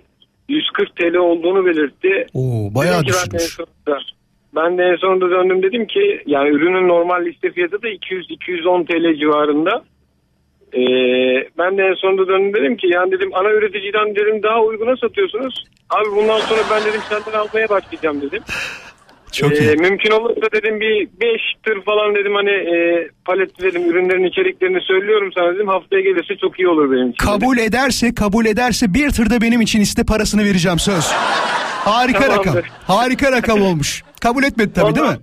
Speaker 7: 140 TL olduğunu belirtti.
Speaker 3: Oo bayağı düşmüş.
Speaker 7: Ben de en sonunda döndüm dedim ki yani ürünün normal liste fiyatı da 200-210 TL civarında. Ee, ben de en sonunda döndüm dedim ki yani dedim ana üreticiden dedim daha uyguna satıyorsunuz. Abi bundan sonra ben dedim senden almaya başlayacağım dedim.
Speaker 3: Çok
Speaker 7: Ee,
Speaker 3: iyi.
Speaker 7: mümkün olursa dedim bir 5 tır falan dedim hani e, palet dedim ürünlerin içeriklerini söylüyorum sana dedim haftaya gelirse çok iyi olur benim için. dedim.
Speaker 3: Kabul ederse kabul ederse bir tırda benim için iste parasını vereceğim söz. Harika
Speaker 7: Tamamdır.
Speaker 3: rakam. Harika rakam olmuş. Kabul etmedi tabii değil mi?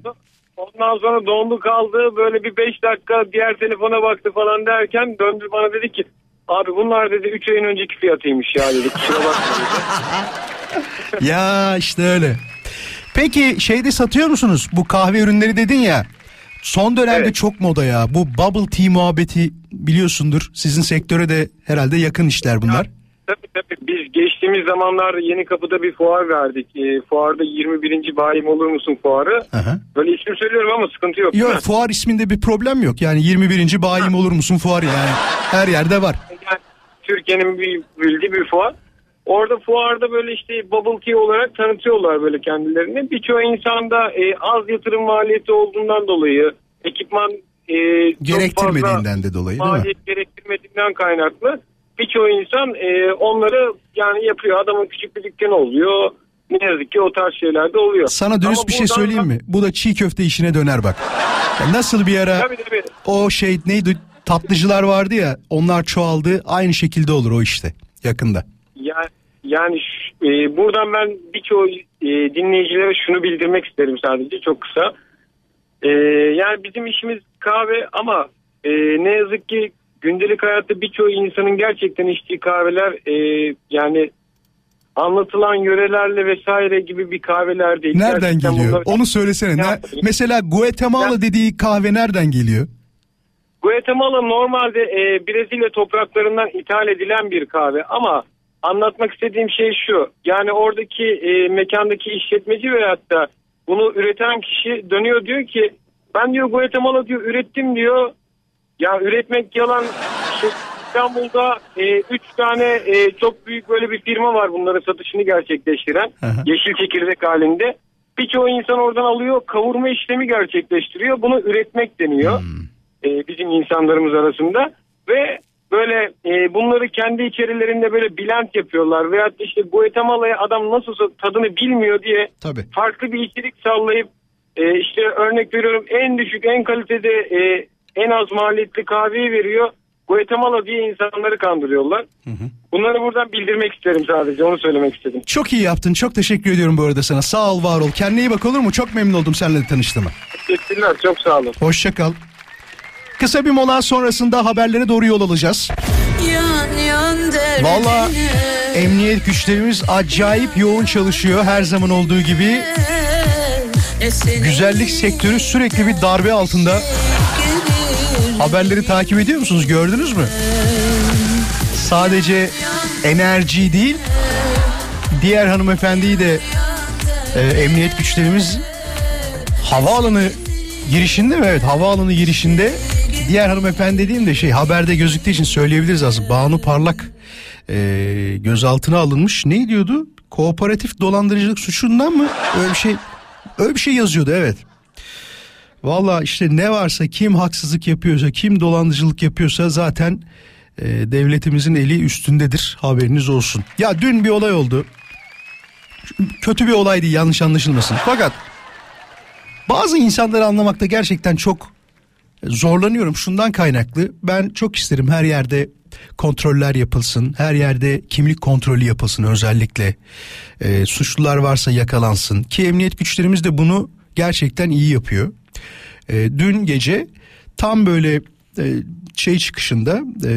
Speaker 7: Ondan sonra- Ondan dondu kaldı böyle bir 5 dakika diğer telefona baktı falan derken döndü bana dedi ki abi bunlar dedi 3 ayın önceki fiyatıymış ya dedi kusura bakma.
Speaker 3: Ya işte öyle. Peki şeyde satıyor musunuz? Bu kahve ürünleri dedin ya. Son dönemde
Speaker 7: Evet.
Speaker 3: çok moda ya. Bu bubble tea muhabbeti biliyorsundur. Sizin sektöre de herhalde yakın işler bunlar.
Speaker 7: Tabii tabii biz geçtiğimiz zamanlarda yeni kapıda bir fuar verdik. E, fuarda 21. bayim olur musun fuarı.
Speaker 3: Aha.
Speaker 7: Böyle isim söylüyorum ama sıkıntı yok.
Speaker 3: Yok fuar isminde bir problem yok. Yani 21. bayim olur musun fuar yani. Her yerde var.
Speaker 7: Yani Türkiye'nin bir bildiği bir fuar. Orada fuarda böyle işte bubble tea olarak tanıtıyorlar böyle kendilerini. Birçoğu insanda e, az yatırım maliyeti olduğundan dolayı ekipman e,
Speaker 3: Gerektirmediğinden de dolayı değil mi?
Speaker 7: maliyet gerektirmediğinden kaynaklı birçoğu insan e, onları yani yapıyor. Adamın küçük bir dükkanı oluyor. Ne yazık ki o tarz şeyler de oluyor.
Speaker 3: Sana dürüst
Speaker 7: Ama
Speaker 3: bir şey söyleyeyim
Speaker 7: da-
Speaker 3: mi? Bu da çiğ köfte işine döner bak. Ya nasıl bir ara
Speaker 7: Tabii tabii.
Speaker 3: o şey neydi tatlıcılar vardı ya onlar çoğaldı aynı şekilde olur o işte yakında.
Speaker 7: Yani, yani e, buradan ben birçoğu e, dinleyicilere şunu bildirmek isterim sadece çok kısa. E, yani bizim işimiz kahve ama e, ne yazık ki gündelik hayatta birçoğu insanın gerçekten içtiği kahveler e, yani anlatılan yörelerle vesaire gibi bir kahveler değil.
Speaker 3: Nereden
Speaker 7: Gerçekten
Speaker 3: geliyor?
Speaker 7: bunlar-
Speaker 3: Onu söylesene. Ne- mesela Guatemala
Speaker 7: Ya-
Speaker 3: dediği kahve nereden geliyor?
Speaker 7: Guatemala normalde e, Brezilya topraklarından ithal edilen bir kahve ama anlatmak istediğim şey şu. Yani oradaki e, mekandaki işletmeci veyahut da bunu üreten kişi dönüyor diyor ki ben diyor Guatemala diyor ürettim diyor. Ya üretmek yalan. İstanbul'da 3 tane e, çok büyük böyle bir firma var bunların satışını gerçekleştiren. Yeşil çekirdek halinde. birçoğu insan oradan alıyor kavurma işlemi gerçekleştiriyor. Bunu üretmek deniyor e, bizim insanlarımız arasında ve böyle e, bunları kendi içerilerinde böyle blend yapıyorlar veyahut işte Guatemala'ya adam nasılsa tadını bilmiyor diye
Speaker 3: Tabii.
Speaker 7: farklı bir içerik sallayıp e, işte örnek veriyorum en düşük en kalitede e, en az maliyetli kahveyi veriyor. Guatemala diye insanları kandırıyorlar. Bunları buradan bildirmek isterim sadece onu söylemek istedim.
Speaker 3: Çok iyi yaptın. Çok teşekkür ediyorum bu arada sana. Sağ ol, var ol. Kendine iyi bak olur mu? Çok memnun oldum seninle tanıştığıma.
Speaker 7: Teşekkürler çok sağ olun.
Speaker 3: Hoşça kal. Kısa bir mola sonrasında haberlere doğru yol alacağız. Valla emniyet güçlerimiz acayip yoğun çalışıyor her zaman olduğu gibi. Güzellik sektörü sürekli bir darbe altında. Haberleri takip ediyor musunuz? Gördünüz mü? Sadece enerji değil, diğer hanımefendiyi de e, emniyet güçlerimiz havaalanı girişinde mi? Evet havaalanı girişinde diğer hanımefendi dediğim de şey haberde gözüktüğü için söyleyebiliriz aslında. Banu Parlak e, gözaltına alınmış. Ne diyordu? Kooperatif dolandırıcılık suçundan mı? Öyle bir şey öyle bir şey yazıyordu evet. Valla işte ne varsa kim haksızlık yapıyorsa kim dolandırıcılık yapıyorsa zaten e, devletimizin eli üstündedir haberiniz olsun. Ya dün bir olay oldu. Kötü bir olaydı yanlış anlaşılmasın. Fakat bazı insanları anlamakta gerçekten çok zorlanıyorum şundan kaynaklı. Ben çok isterim her yerde kontroller yapılsın. Her yerde kimlik kontrolü yapılsın özellikle. E, suçlular varsa yakalansın. Ki emniyet güçlerimiz de bunu gerçekten iyi yapıyor. E, dün gece tam böyle e, şey çıkışında e,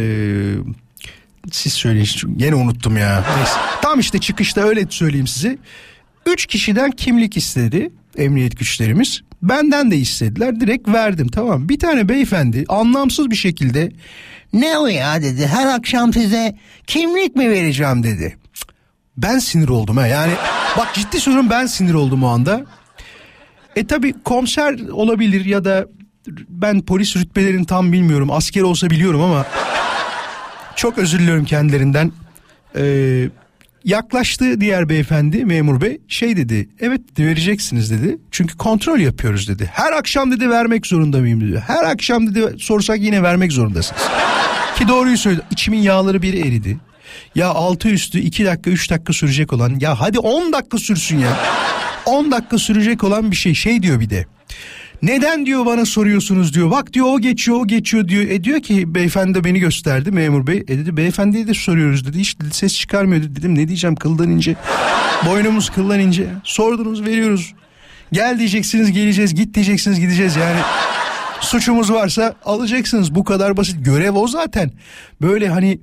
Speaker 3: siz söyleyin gene unuttum ya. Neyse. Tam işte çıkışta öyle söyleyeyim size. Üç kişiden kimlik istedi emniyet güçlerimiz. Benden de istediler direkt verdim tamam. Bir tane beyefendi anlamsız bir şekilde ne o ya dedi her akşam size kimlik mi vereceğim dedi. Ben sinir oldum ha yani bak ciddi söylüyorum ben sinir oldum o anda. E tabi komiser olabilir ya da ben polis rütbelerini tam bilmiyorum asker olsa biliyorum ama çok özür diliyorum kendilerinden. Ee, yaklaştı diğer beyefendi memur bey şey dedi evet dedi, vereceksiniz dedi. Çünkü kontrol yapıyoruz dedi. Her akşam dedi vermek zorunda mıyım? dedi. Her akşam dedi sorsak yine vermek zorundasınız. Ki doğruyu söyledi. İçimin yağları bir eridi. Ya altı üstü iki dakika üç dakika sürecek olan ya hadi on dakika sürsün ya. 10 dakika sürecek olan bir şey. Şey diyor bir de neden diyor bana soruyorsunuz diyor. Bak diyor o geçiyor o geçiyor diyor. E diyor ki beyefendi beni gösterdi memur bey. E dedi beyefendiye de soruyoruz dedi. Hiç dedi, ses çıkarmıyor dedi. Dedim ne diyeceğim kıldan ince. Boynumuz kıldan ince. Sordunuz veriyoruz. Gel diyeceksiniz geleceğiz. Git diyeceksiniz gideceğiz yani. Suçumuz varsa alacaksınız. Bu kadar basit. Görev o zaten. Böyle hani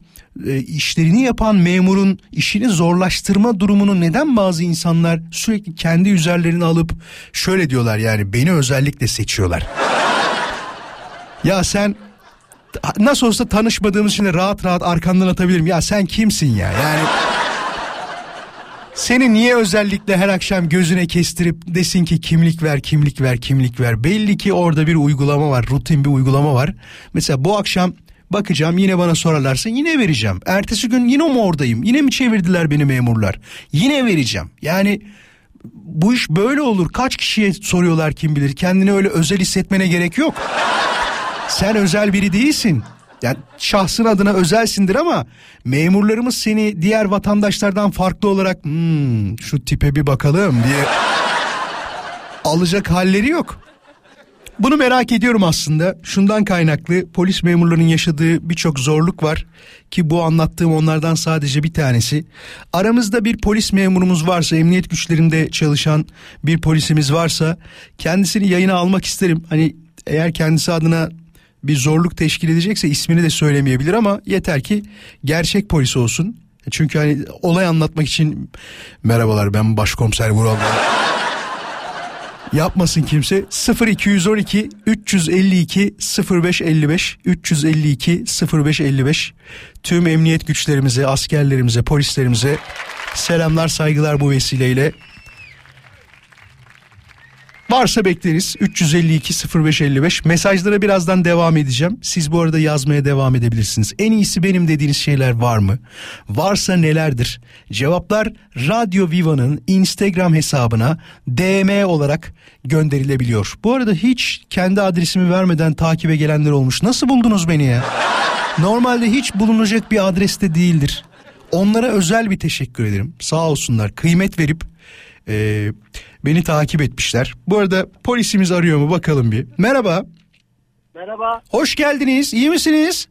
Speaker 3: e, işlerini yapan memurun işini zorlaştırma durumunu neden bazı insanlar sürekli kendi üzerlerine alıp şöyle diyorlar yani beni özellikle seçiyorlar. ya sen nasıl olsa tanışmadığımız için rahat rahat arkandan atabilirim. Ya sen kimsin ya yani seni niye özellikle her akşam gözüne kestirip desin ki kimlik ver, kimlik ver, kimlik ver. Belli ki orada bir uygulama var, rutin bir uygulama var. Mesela bu akşam bakacağım yine bana sorarlarsa yine vereceğim. Ertesi gün yine mi oradayım? Yine mi çevirdiler beni memurlar? Yine vereceğim. Yani bu iş böyle olur. Kaç kişiye soruyorlar kim bilir. Kendini öyle özel hissetmene gerek yok. Sen özel biri değilsin. Yani şahsın adına özelsindir ama memurlarımız seni diğer vatandaşlardan farklı olarak "Hmm, şu tipe bir bakalım diye alacak halleri yok. Bunu merak ediyorum aslında. Şundan kaynaklı polis memurlarının yaşadığı birçok zorluk var ki bu anlattığım onlardan sadece bir tanesi. Aramızda bir polis memurumuz varsa, emniyet güçlerinde çalışan bir polisimiz varsa kendisini yayına almak isterim. Hani eğer kendisi adına bir zorluk teşkil edecekse ismini de söylemeyebilir ama yeter ki gerçek polis olsun. Çünkü hani olay anlatmak için merhabalar ben başkomiser Vural. Yapmasın kimse 0212 352 0555 352 0555 tüm emniyet güçlerimize, askerlerimize, polislerimize selamlar, saygılar bu vesileyle. Varsa bekleriz 352 0555 mesajlara birazdan devam edeceğim. Siz bu arada yazmaya devam edebilirsiniz. En iyisi benim dediğiniz şeyler var mı? Varsa nelerdir? Cevaplar Radyo Viva'nın Instagram hesabına DM olarak gönderilebiliyor. Bu arada hiç kendi adresimi vermeden takibe gelenler olmuş. Nasıl buldunuz beni ya? Normalde hiç bulunacak bir adreste değildir. Onlara özel bir teşekkür ederim. Sağ olsunlar kıymet verip e, beni takip etmişler. Bu arada polisimiz arıyor mu bakalım bir. Merhaba.
Speaker 8: Merhaba,
Speaker 3: Hoş geldiniz. İyi misiniz?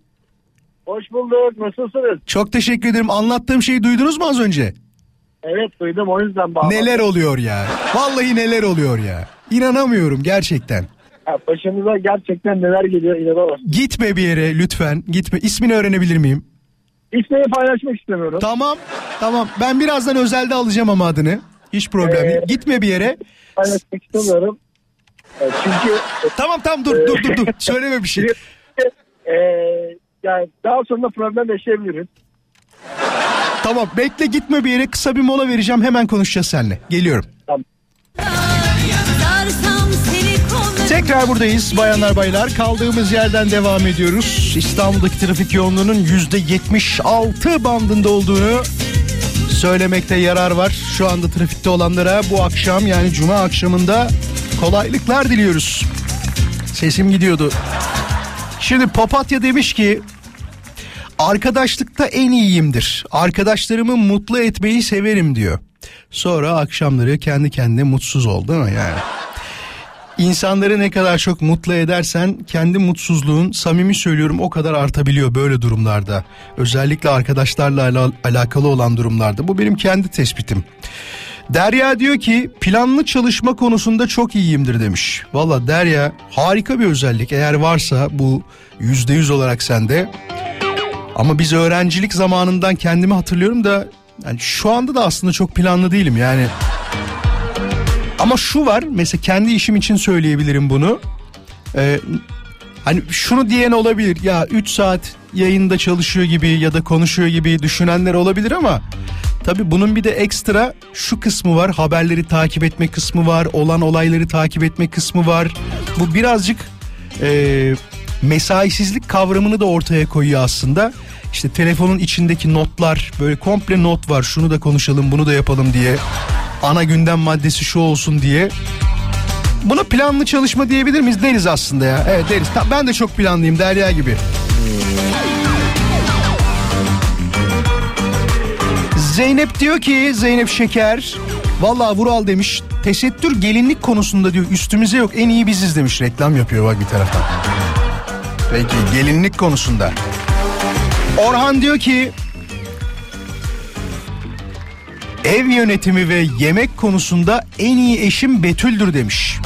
Speaker 8: hoş bulduk. Nasılsınız?
Speaker 3: Çok teşekkür ederim. Anlattığım şeyi duydunuz mu az önce?
Speaker 8: Evet duydum o yüzden bağladım.
Speaker 3: Neler oluyor ya? Vallahi neler oluyor ya? İnanamıyorum gerçekten.
Speaker 8: Başımıza gerçekten neler geliyor inanamazsın.
Speaker 3: Gitme bir yere lütfen. Gitme. İsmini öğrenebilir miyim?
Speaker 8: İsmini paylaşmak istemiyorum.
Speaker 3: Tamam. Tamam. Ben birazdan özelde alacağım ama adını. Hiç problem.
Speaker 8: Ee,
Speaker 3: Gitme bir yere.
Speaker 8: Paylaşmak istemiyorum. E, çünkü
Speaker 3: Tamam tamam dur dur dur dur. Söyleme bir şey.
Speaker 8: e, yani daha sonra problem yaşayabiliriz.
Speaker 3: Tamam bekle gitme bir yere kısa bir mola vereceğim hemen konuşacağız seninle. Geliyorum.
Speaker 9: Kollarım
Speaker 3: Tekrar buradayız bayanlar baylar. Kaldığımız yerden devam ediyoruz. İstanbul'daki trafik yoğunluğunun yüzde 76 bandında olduğunu söylemekte yarar var. Şu anda trafikte olanlara bu akşam yani cuma akşamında kolaylıklar diliyoruz. Sesim gidiyordu. Şimdi Papatya demiş ki arkadaşlıkta en iyiyimdir. Arkadaşlarımı mutlu etmeyi severim diyor. Sonra akşamları kendi kendine mutsuz oldu değil mi yani? İnsanları ne kadar çok mutlu edersen kendi mutsuzluğun samimi söylüyorum o kadar artabiliyor böyle durumlarda. Özellikle arkadaşlarla ala- alakalı olan durumlarda. Bu benim kendi tespitim. Derya diyor ki planlı çalışma konusunda çok iyiyimdir demiş. Valla Derya harika bir özellik eğer varsa bu yüzde yüz olarak sende. Ama biz öğrencilik zamanından kendimi hatırlıyorum da yani şu anda da aslında çok planlı değilim yani. Ama şu var mesela kendi işim için söyleyebilirim bunu. Ee, hani şunu diyen olabilir ya 3 saat yayında çalışıyor gibi ya da konuşuyor gibi düşünenler olabilir ama tabii bunun bir de ekstra şu kısmı var haberleri takip etme kısmı var olan olayları takip etme kısmı var. Bu birazcık e, mesaisizlik kavramını da ortaya koyuyor aslında. İşte telefonun içindeki notlar böyle komple not var şunu da konuşalım bunu da yapalım diye. Ana gündem maddesi şu olsun diye. Buna planlı çalışma diyebilir miyiz? Deriz aslında ya. Evet deriz. Ta- Ben de çok planlıyım Derya gibi. Zeynep diyor ki Zeynep Şeker Vallahi Vural demiş tesettür gelinlik konusunda diyor üstümüze yok en iyi biziz demiş reklam yapıyor bak bir taraftan. Peki gelinlik konusunda. Orhan diyor ki ev yönetimi ve yemek konusunda en iyi eşim Betül'dür demiş.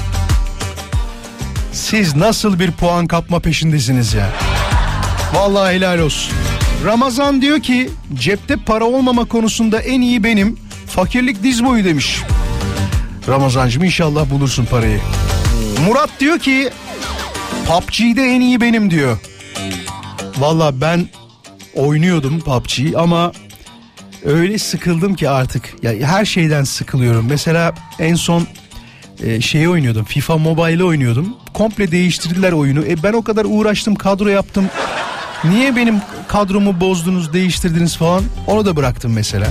Speaker 3: Siz nasıl bir puan kapma peşindesiniz ya? Vallahi helal olsun. Ramazan diyor ki cepte para olmama konusunda en iyi benim. Fakirlik diz boyu demiş. Ramazancığım inşallah bulursun parayı. Murat diyor ki PUBG'de en iyi benim diyor. Valla ben oynuyordum PUBG'yi ama öyle sıkıldım ki artık. Ya her şeyden sıkılıyorum. Mesela en son e, şeyi oynuyordum. FIFA Mobile oynuyordum. Komple değiştirdiler oyunu. E ben o kadar uğraştım, kadro yaptım. Niye benim kadromu bozdunuz, değiştirdiniz falan? Onu da bıraktım mesela.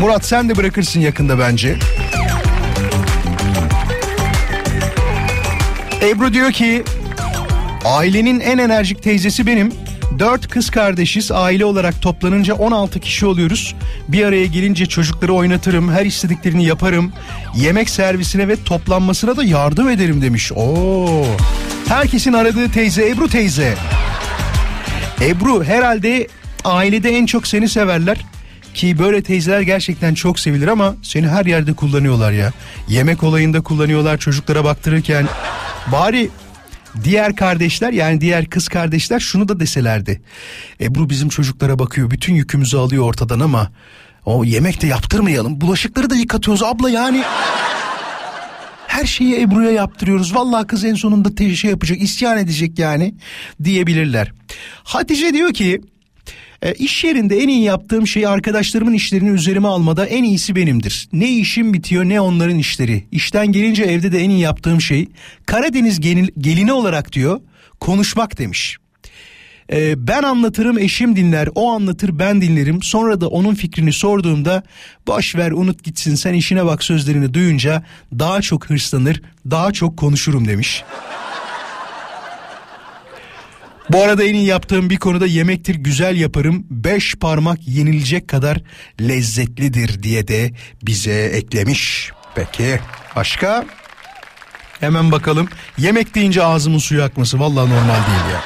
Speaker 3: Murat sen de bırakırsın yakında bence. Ebru diyor ki ailenin en enerjik teyzesi benim. Dört kız kardeşiz aile olarak toplanınca 16 kişi oluyoruz. Bir araya gelince çocukları oynatırım her istediklerini yaparım. Yemek servisine ve toplanmasına da yardım ederim demiş. Oo. Herkesin aradığı teyze Ebru teyze. Ebru herhalde ailede en çok seni severler. Ki böyle teyzeler gerçekten çok sevilir ama seni her yerde kullanıyorlar ya. Yemek olayında kullanıyorlar çocuklara baktırırken. Bari diğer kardeşler yani diğer kız kardeşler şunu da deselerdi. Ebru bizim çocuklara bakıyor bütün yükümüzü alıyor ortadan ama o yemek de yaptırmayalım. Bulaşıkları da yıkatıyoruz abla yani. Her şeyi Ebru'ya yaptırıyoruz. Vallahi kız en sonunda şey yapacak, isyan edecek yani diyebilirler. Hatice diyor ki E, iş yerinde en iyi yaptığım şey arkadaşlarımın işlerini üzerime almada en iyisi benimdir. Ne işim bitiyor ne onların işleri. İşten gelince evde de en iyi yaptığım şey Karadeniz gelin- gelini olarak diyor konuşmak demiş. E, ben anlatırım eşim dinler o anlatır ben dinlerim sonra da onun fikrini sorduğumda boş ver unut gitsin sen işine bak sözlerini duyunca daha çok hırslanır daha çok konuşurum demiş. Bu arada en iyi yaptığım bir konuda yemektir güzel yaparım. Beş parmak yenilecek kadar lezzetlidir diye de bize eklemiş. Peki başka? Hemen bakalım. Yemek deyince ağzımın suyu akması vallahi normal değil ya.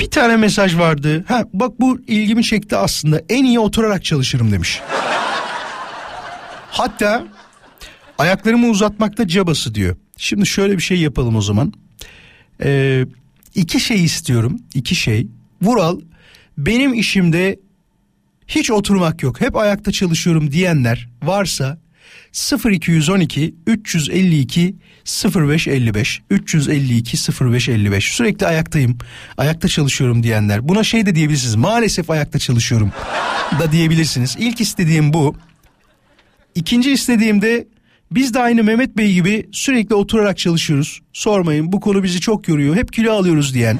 Speaker 3: Bir tane mesaj vardı. Ha bak bu ilgimi çekti aslında. En iyi oturarak çalışırım demiş. Hatta ayaklarımı uzatmakta cabası diyor. Şimdi şöyle bir şey yapalım o zaman. Ee, iki şey istiyorum. iki şey. Vural benim işimde hiç oturmak yok. Hep ayakta çalışıyorum diyenler varsa 0212 352 0555 352 0555 sürekli ayaktayım. Ayakta çalışıyorum diyenler. Buna şey de diyebilirsiniz. Maalesef ayakta çalışıyorum da diyebilirsiniz. İlk istediğim bu. İkinci istediğim de biz de aynı Mehmet Bey gibi sürekli oturarak çalışıyoruz. Sormayın bu konu bizi çok yoruyor. Hep kilo alıyoruz diyen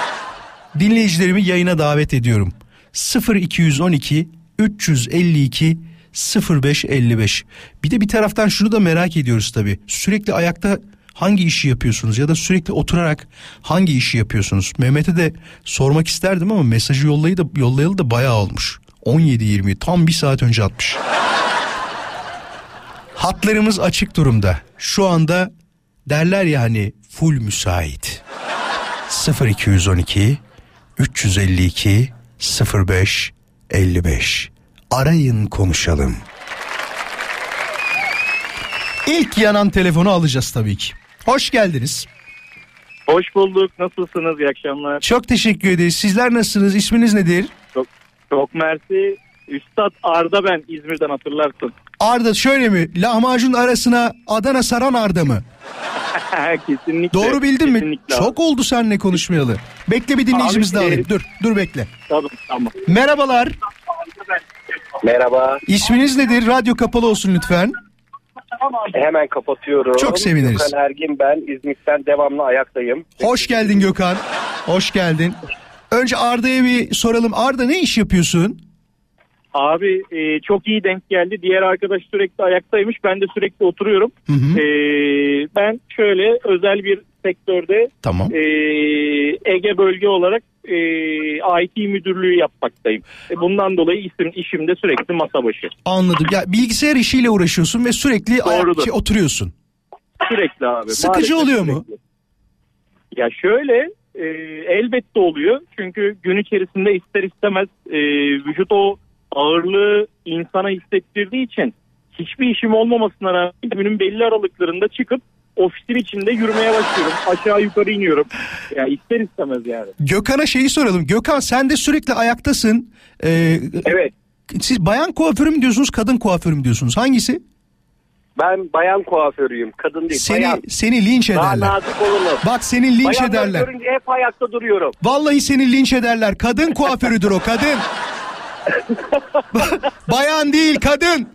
Speaker 3: dinleyicilerimi yayına davet ediyorum. 0212 352 0555. Bir de bir taraftan şunu da merak ediyoruz tabii. Sürekli ayakta hangi işi yapıyorsunuz ya da sürekli oturarak hangi işi yapıyorsunuz? Mehmet'e de sormak isterdim ama mesajı yollayı da yollayalı da bayağı olmuş. 17-20 tam bir saat önce atmış. Hatlarımız açık durumda. Şu anda derler ya hani full müsait. 0212 352 05 55 arayın konuşalım. İlk yanan telefonu alacağız tabii ki. Hoş geldiniz.
Speaker 10: Hoş bulduk. Nasılsınız? İyi akşamlar.
Speaker 3: Çok teşekkür ederiz. Sizler nasılsınız? İsminiz nedir?
Speaker 10: Çok, çok mersi. Üstad Arda ben İzmir'den hatırlarsın.
Speaker 3: Arda şöyle mi? Lahmacun arasına Adana saran Arda mı?
Speaker 10: kesinlikle.
Speaker 3: Doğru bildin mi?
Speaker 10: kesinlikle.
Speaker 3: Çok oldu seninle konuşmayalı. Bekle bir dinleyicimiz
Speaker 10: Abi,
Speaker 3: daha alayım.
Speaker 10: e-
Speaker 3: Dur, dur bekle.
Speaker 10: Tamam tamam.
Speaker 3: Merhabalar.
Speaker 11: Merhaba.
Speaker 3: İsminiz nedir? Radyo kapalı olsun lütfen.
Speaker 11: Hemen kapatıyorum.
Speaker 3: Çok seviniriz.
Speaker 11: Gökhan Ergin ben. İzmit'ten devamlı ayaktayım.
Speaker 3: Hoş geldin Gökhan. Hoş geldin. Önce Arda'ya bir soralım. Arda ne iş yapıyorsun?
Speaker 10: Abi e, çok iyi denk geldi. Diğer arkadaş sürekli ayaktaymış. Ben de sürekli oturuyorum.
Speaker 3: Hı hı.
Speaker 10: E, ben şöyle özel bir sektörde
Speaker 3: Tamam.
Speaker 10: e, Ege bölge olarak e, IT müdürlüğü yapmaktayım. E, bundan dolayı isim işimde sürekli masa başı.
Speaker 3: Anladım. Ya bilgisayar işiyle uğraşıyorsun ve sürekli ayak,
Speaker 10: Doğrudur.
Speaker 3: oturuyorsun.
Speaker 10: Sürekli abi.
Speaker 3: Sıkıcı
Speaker 10: Maalesef
Speaker 3: oluyor mu?
Speaker 10: sürekli. Ya şöyle e, elbette oluyor. Çünkü gün içerisinde ister istemez e, vücut o ağırlığı insana hissettirdiği için hiçbir işim olmamasına rağmen günün belli aralıklarında çıkıp ofisin içinde yürümeye başlıyorum. Aşağı yukarı iniyorum. Ya ister istemez yani.
Speaker 3: Gökhan'a şeyi soralım. Gökhan sen de sürekli ayaktasın. Ee,
Speaker 11: Evet.
Speaker 3: Siz bayan kuaförü mü diyorsunuz, kadın kuaförü mü diyorsunuz? Hangisi?
Speaker 11: Ben bayan kuaförüyüm. Kadın değil.
Speaker 3: Seni
Speaker 11: bayan.
Speaker 3: seni linç
Speaker 11: Daha
Speaker 3: ederler.
Speaker 11: nazik olunur.
Speaker 3: Bak seni linç
Speaker 11: Bayanları
Speaker 3: ederler.
Speaker 11: görünce hep ayakta duruyorum.
Speaker 3: Vallahi seni linç ederler. Kadın kuaförüdür o kadın. Bayan değil kadın.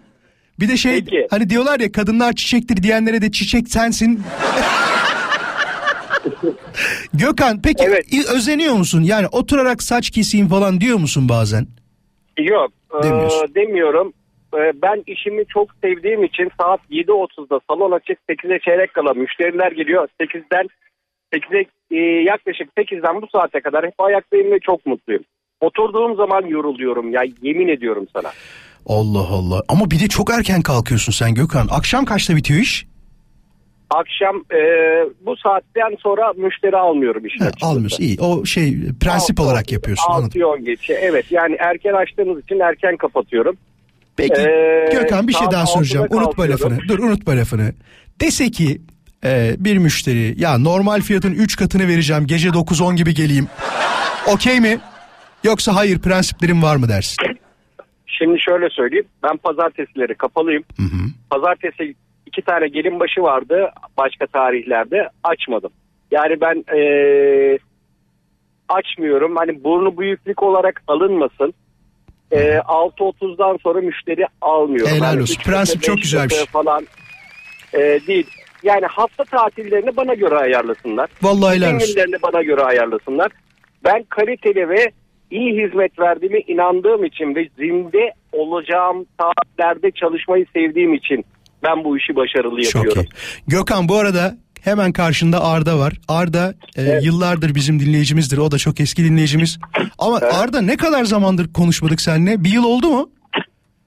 Speaker 3: Bir de şey
Speaker 11: Peki.
Speaker 3: hani diyorlar ya kadınlar çiçektir diyenlere de çiçek sensin. Gökhan peki i- özeniyor musun? Yani oturarak saç keseyim falan diyor musun bazen?
Speaker 11: Yok. e,
Speaker 3: Demiyorsun.
Speaker 11: demiyorum. E, ben işimi çok sevdiğim için saat 7.30'da salon açık 8'e çeyrek kala müşteriler geliyor. 8'den 8'e e, yaklaşık 8'den bu saate kadar hep ayaktayım ve çok mutluyum. Oturduğum zaman yoruluyorum ya yemin ediyorum sana.
Speaker 3: Allah Allah. Ama bir de çok erken kalkıyorsun sen Gökhan. Akşam kaçta bitiyor iş?
Speaker 11: Akşam e, bu saatten sonra müşteri almıyorum açıkçası.
Speaker 3: almıyorsun. İyi. O şey prensip
Speaker 11: Altı-
Speaker 3: olarak yapıyorsun. Anladım.
Speaker 11: 6-10 geçe evet yani erken açtığımız için erken kapatıyorum.
Speaker 3: Peki
Speaker 11: Ee,
Speaker 3: Gökhan bir şey daha soracağım.
Speaker 11: 6'da
Speaker 3: Unutma lafını. Dur unutma lafını. Dese ki e, bir müşteri ya normal fiyatın 3 katını vereceğim gece 9-10 gibi geleyim. Okey mi? Yoksa hayır prensiplerim var mı dersin?
Speaker 11: Şimdi şöyle söyleyeyim. Ben pazartesileri kapalıyım. Pazartesi iki tane gelin başı vardı başka tarihlerde açmadım. Yani ben eee, açmıyorum. Hani burnu büyüklük olarak alınmasın. Ee, 6.30'dan sonra müşteri almıyorum.
Speaker 3: Helal
Speaker 11: Yani
Speaker 3: olsun. Prensip çok güzel bir şey.
Speaker 11: Falan e, değil. Yani hafta tatillerini bana göre ayarlasınlar.
Speaker 3: Vallahi helal olsun.
Speaker 11: günlerini bana göre ayarlasınlar. Ben kaliteli ve iyi hizmet verdiğime inandığım için ve zinde olacağım saatlerde çalışmayı sevdiğim için ben bu işi başarılı
Speaker 3: Çok
Speaker 11: yapıyorum.
Speaker 3: iyi. Gökhan bu arada hemen karşında Arda var. Arda e, yıllardır bizim dinleyicimizdir. O da çok eski dinleyicimiz. Ama Arda ne kadar zamandır konuşmadık seninle? Bir yıl oldu mu?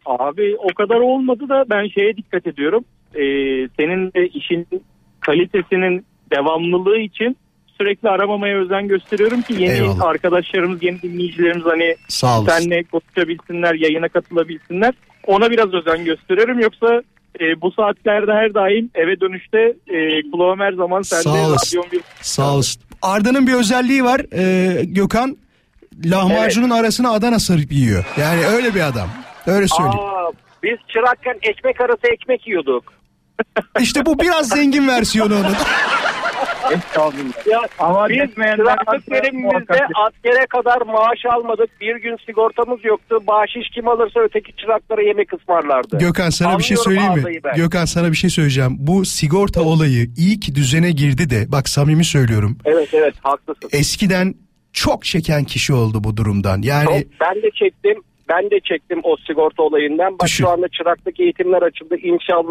Speaker 10: Abi o kadar olmadı da ben şeye dikkat ediyorum. Ee, senin de işin kalitesinin devamlılığı için sürekli aramamaya özen gösteriyorum ki yeni
Speaker 3: Eyvallah.
Speaker 10: arkadaşlarımız, yeni dinleyicilerimiz hani
Speaker 3: Sağ olasın.
Speaker 10: seninle konuşabilsinler, yayına katılabilsinler. Ona biraz özen gösteriyorum. Yoksa e, bu saatlerde her daim eve dönüşte e, kulağım her zaman sende.
Speaker 3: Sağ olasın.
Speaker 10: bir
Speaker 3: Sağ olasın. Arda'nın bir özelliği var. E, Gökhan lahmacunun arasına Adana sarıp yiyor. Yani öyle bir adam. Öyle söyleyeyim.
Speaker 11: Aa, biz çırakken ekmek arası ekmek yiyorduk.
Speaker 3: İşte bu biraz zengin versiyonu onun.
Speaker 11: Ya
Speaker 8: Ama
Speaker 11: biz verimimizde
Speaker 8: muhakkak-
Speaker 11: askere kadar maaş almadık. Bir gün sigortamız yoktu. Bahşiş kim alırsa öteki çıraklara yemek ısmarlardı.
Speaker 3: Gökhan sana bir şey
Speaker 11: Anlıyorum
Speaker 3: söyleyeyim mi?
Speaker 11: ben.
Speaker 3: Gökhan sana bir şey söyleyeceğim. Bu sigorta olayı iyi ki düzene girdi de bak samimi söylüyorum.
Speaker 11: Evet evet haklısın.
Speaker 3: Eskiden çok çeken kişi oldu bu durumdan. Yani
Speaker 11: Çok- ben de çektim. Ben de çektim o sigorta olayından. Bak
Speaker 3: Düşün.
Speaker 11: şu anda çıraklık eğitimler açıldı. İnşallah